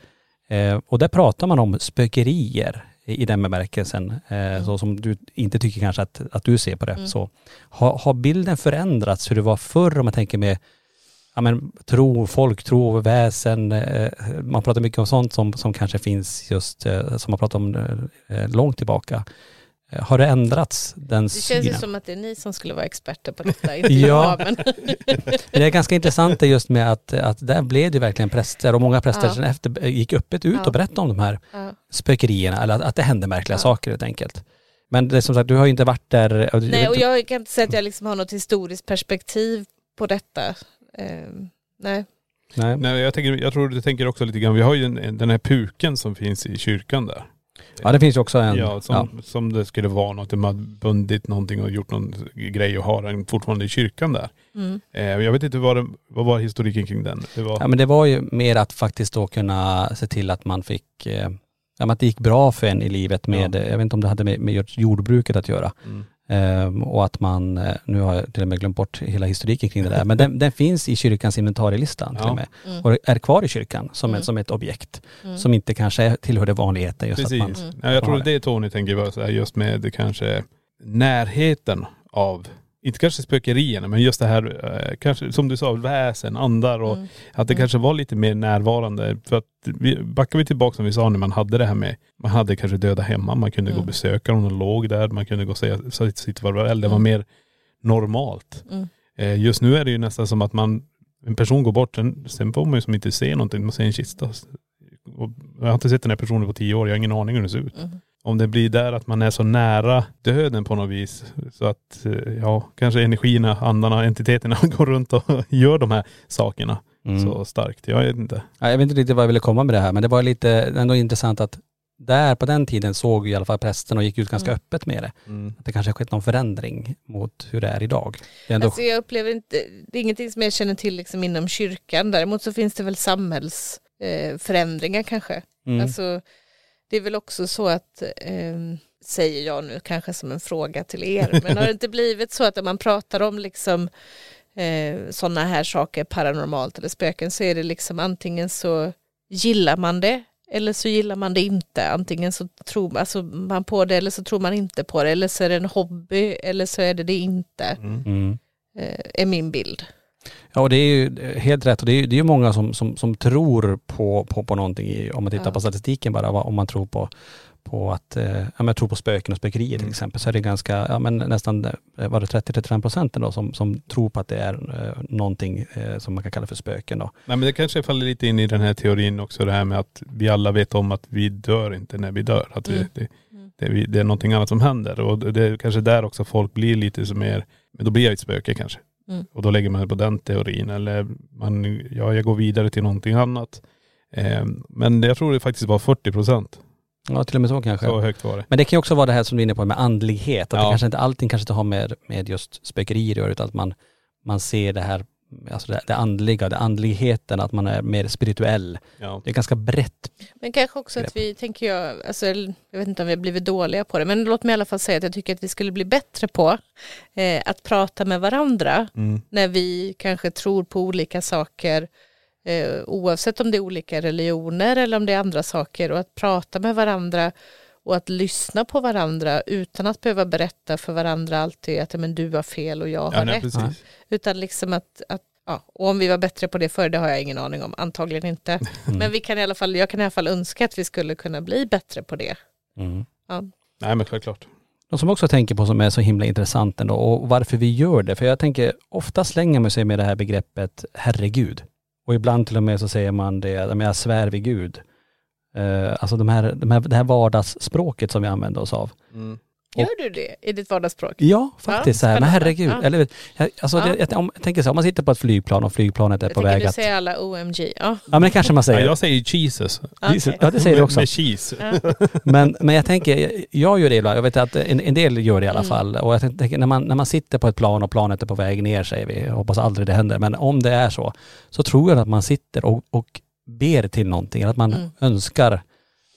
Eh, och där pratar man om spökerier i den bemärkelsen, eh, mm. så som du inte tycker kanske att, att du ser på det. Mm. Så, har, har bilden förändrats hur det var förr om man tänker med ja, men, tro, folktro, väsen. Eh, man pratar mycket om sånt som, som kanske finns just, eh, som man pratar om eh, långt tillbaka. Eh, har det ändrats den Det känns ju som att det är ni som skulle vara experter på detta, inte ja. jag. Men det är ganska intressant just med att, att där blev det verkligen präster och många präster ja. efter gick öppet ut ja. och berättade om de här ja. spökerierna, eller att, att det hände märkliga ja. saker helt enkelt. Men det är som sagt, du har ju inte varit där. Nej, och jag kan inte säga att jag liksom har något historiskt perspektiv på detta. Eh, nej. Nej. Nej, jag, tänker, jag tror du tänker också lite grann, vi har ju en, den här puken som finns i kyrkan där. Ja det finns också en.. Ja, som, ja. som det skulle vara något, de har bundit någonting och gjort någon grej och har den fortfarande i kyrkan där. Mm. Eh, jag vet inte vad, det, vad var historiken kring den? Det var... Ja men det var ju mer att faktiskt då kunna se till att man fick, eh, ja, att det gick bra för en i livet med, ja. jag vet inte om det hade med, med jordbruket att göra. Mm. Um, och att man, eh, nu har jag till och med glömt bort hela historiken kring det där, men den, den finns i kyrkans inventarielista ja. till och med. Mm. Och är kvar i kyrkan som, mm. ett, som ett objekt. Mm. Som inte kanske tillhör det vanligheten. Just Precis. Att man, ja, jag tror det är Tony tänker på, just med kanske närheten av inte kanske spökerierna, men just det här, eh, kanske som du sa, väsen, andar och Mm. att det Mm. kanske var lite mer närvarande. För att vi, backar vi tillbaka som vi sa när man hade det här med, man hade kanske döda hemma, man kunde gå och Mm. besöka dem och låg där, man kunde gå och säga säga sitt farväl. Det var mer normalt. Eh, just nu är det ju nästan som att man, en person går bort, sen, sen får man ju som inte se någonting, man ser en kista. Och jag har inte sett den här personen på tio år, jag har ingen aning hur den ser ut. Mm. Om det blir där att man är så nära döden på något vis. Så att, eh, ja, kanske energierna, andarna, entiteterna går runt och gör de här sakerna Mm. så starkt. Jag vet inte. Ja, Jag vet inte riktigt vad jag ville komma med det här men det var lite ändå intressant att där på den tiden såg i alla fall prästen och gick ut ganska Mm. öppet med det. Att det kanske har skett någon förändring mot hur det är idag. Det är ändå, Alltså jag upplever inte, det är ingenting som jag känner till liksom inom kyrkan. Däremot så finns det väl samhällsförändringar eh, förändringar kanske. mm. Alltså, det är väl också så att, eh, säger jag nu kanske som en fråga till er, men har det inte blivit så att när man pratar om liksom eh, sådana här saker, paranormalt eller spöken, så är det liksom antingen så gillar man det eller så gillar man det inte. Antingen så tror alltså, man på det eller så tror man inte på det. Eller så är det en hobby eller så är det det inte. mm. Eh, är min bild. Ja och det är ju helt rätt och det är ju det är många som, som, som tror på, på, på någonting i, om man tittar Ja. på statistiken bara, om man tror på, på att, eh, ja men tror på spöken och spökerier till Mm. exempel, så är det ganska, ja men nästan, eh, var det 30-35 procent då som, som tror på att det är eh, någonting eh, som man kan kalla för spöken då. Nej men det kanske faller lite in i den här teorin också det här med att vi alla vet om att vi dör inte när vi dör. Att vi, Mm. det, det, är vi- det är någonting annat som händer och det är kanske där också folk blir lite som mer, men då blir jag ett spöke kanske. Mm. Och då lägger man det på den teorin eller man, ja jag går vidare till någonting annat. Eh, men jag tror det faktiskt var 40 procent. Ja till och med så kanske. Så högt var det. Men det kan ju också vara det här som du är inne på med andlighet, att det Ja. kanske inte allting kanske inte har med, med just spökerier att göra utan att man, man ser det här, alltså det, det andliga, det andligheten, att man är mer spirituell. Ja. Det är ganska brett. Men kanske också att vi, tänker jag, alltså, jag vet inte om vi har blivit dåliga på det, men låt mig i alla fall säga att jag tycker att vi skulle bli bättre på eh, att prata med varandra Mm. när vi kanske tror på olika saker, eh, oavsett om det är olika religioner eller om det är andra saker, och att prata med varandra och att lyssna på varandra utan att behöva berätta för varandra alltid att men, du har fel och jag har Ja, nej, rätt. precis. Utan liksom att, att ja, och om vi var bättre på det förr, det har jag ingen aning om, antagligen inte. Mm. Men vi kan i alla fall, jag kan i alla fall önska att vi skulle kunna bli bättre på det. Mm. Nej men självklart. Något som också tänker på som är så himla intressant ändå och varför vi gör det. För jag tänker, ofta slänger man sig med det här begreppet herregud. Och ibland till och med så säger man det, ja, jag svär vid Gud. Eh, alltså de här, de här, det här vardagsspråket som vi använder oss av. Mm. Och- Gör du det i ditt vardagsspråk? Ja, faktiskt. så här, men herregud. Ja. Eller, jag, alltså, Ja. det, jag, om, jag tänker så här, om man sitter på ett flygplan och flygplanet är Jag på väg du att... säger alla OMG. Ja. Ja men det kanske man Ja, säger. jag säger Jesus. okej. Ja det säger du Med- också. Med cheese. Ja. Men, men jag tänker, jag gör det ibland, jag vet att en, en del gör det i alla Mm. fall. Och jag tänker när man, när man sitter på ett plan och planet är på väg ner säger vi, jag hoppas aldrig det händer, men om det är så, så tror jag att man sitter och, och ber till någonting, att man Mm. önskar.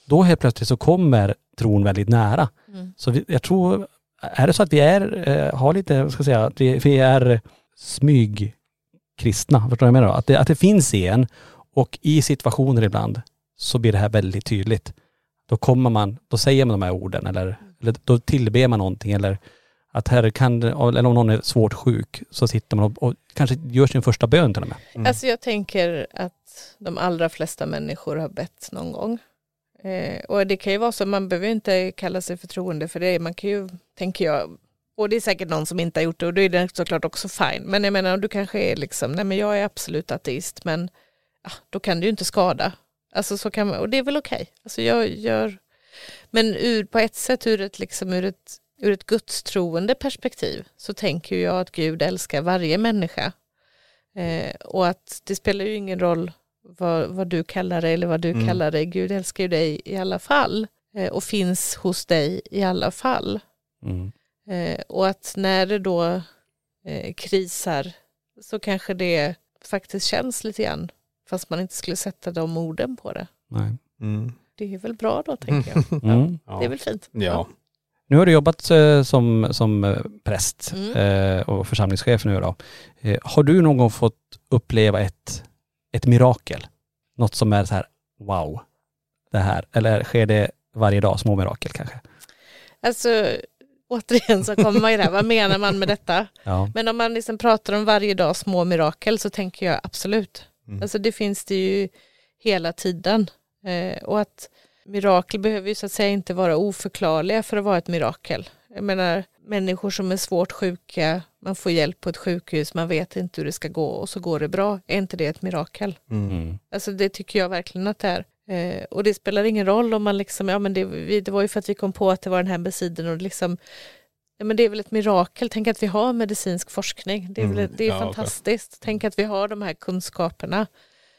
Då helt plötsligt så kommer tron väldigt nära. Mm. Så vi, jag tror, är det så att vi är, eh, har lite, ska jag säga, att vi, vi är smygkristna, förstår du vad jag menar? då? Att det, att det finns en och i situationer ibland så blir det här väldigt tydligt. Då kommer man, då säger man de här orden eller, eller då tillber man någonting eller att här kan, eller om någon är svårt sjuk så sitter man och, och kanske gör sin första bön till och med. Mm. Alltså jag tänker att de allra flesta människor har bett någon gång. Eh, och det kan ju vara så, man behöver inte kalla sig förtroende för det. Man kan ju, tänker jag, och det är säkert någon som inte har gjort det och då är det såklart också fine. Men jag menar, du kanske är liksom, nej men jag är absolut ateist, men ja, då kan du ju inte skada. Alltså så kan man, och det är väl okej. Alltså jag gör, men ur, på ett sätt ur ett, liksom, ur ett, ur ett gudstroende perspektiv så tänker jag att Gud älskar varje människa. Eh, och att det spelar ju ingen roll vad, vad du kallar dig eller vad du Mm. kallar dig. Gud älskar ju dig i alla fall eh, och finns hos dig i alla fall. Mm. Eh, och att när det då eh, krisar så kanske det faktiskt känns lite grann fast man inte skulle sätta de orden på det. Nej. Mm. Det är väl bra då tänker jag. Mm. Ja. Det är väl fint. Ja. Nu har du jobbat eh, som, som eh, präst Mm. eh, och församlingschef nu då. Har du någon gång fått uppleva ett, ett mirakel? Något som är så här, wow, det här. Eller sker det varje dag, små mirakel kanske? Alltså återigen så kommer man ju där, vad menar man med detta? Ja. Men om man liksom pratar om varje dag små mirakel så tänker jag absolut. Mm. Alltså det finns det ju hela tiden. Eh, och att mirakel behöver ju så att säga inte vara oförklarliga för att vara ett mirakel. Jag menar människor som är svårt sjuka, man får hjälp på ett sjukhus, man vet inte hur det ska gå och så går det bra. Är inte det ett mirakel? Mm. Alltså det tycker jag verkligen att det är. Eh, och det spelar ingen roll om man liksom, ja men det, det var ju för att vi kom på att det var den här medicinen och liksom Ja, men det är väl ett mirakel, tänk att vi har medicinsk forskning. Det är, väl, mm. det är ja, fantastiskt. Okay. Tänk att vi har de här kunskaperna.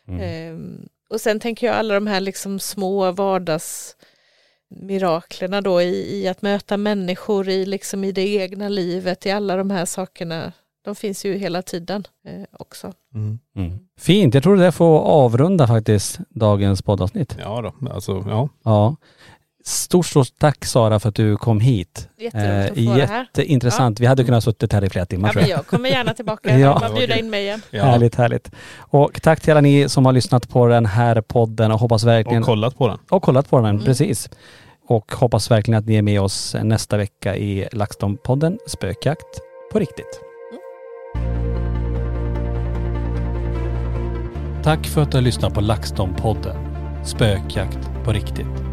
Mm. Eh, och sen tänker jag alla de här liksom små vardagsmiraklerna då i, i, att möta människor i, liksom i det egna livet, i alla de här sakerna. De finns ju hela tiden eh, också. Mm. Mm. Fint, jag tror det får avrunda faktiskt dagens poddavsnitt. Ja då, alltså ja. Ja. Stort, stort tack Sara för att du kom hit. Jätteroligt att få Jätteintressant. Ja. Vi hade kunnat suttit här i flera timmar ja, tror jag. jag kommer gärna tillbaka. ja. Man bjuda in mig igen. Ja. Härligt, härligt. Och tack till alla ni som har lyssnat på den här podden och hoppas verkligen... Och kollat på den. Och kollat på den, mm. precis. Och hoppas verkligen att ni är med oss nästa vecka i LaxTon-podden Spökjakt på riktigt. Mm. Tack för att du har lyssnat på LaxTon-podden Spökjakt på riktigt.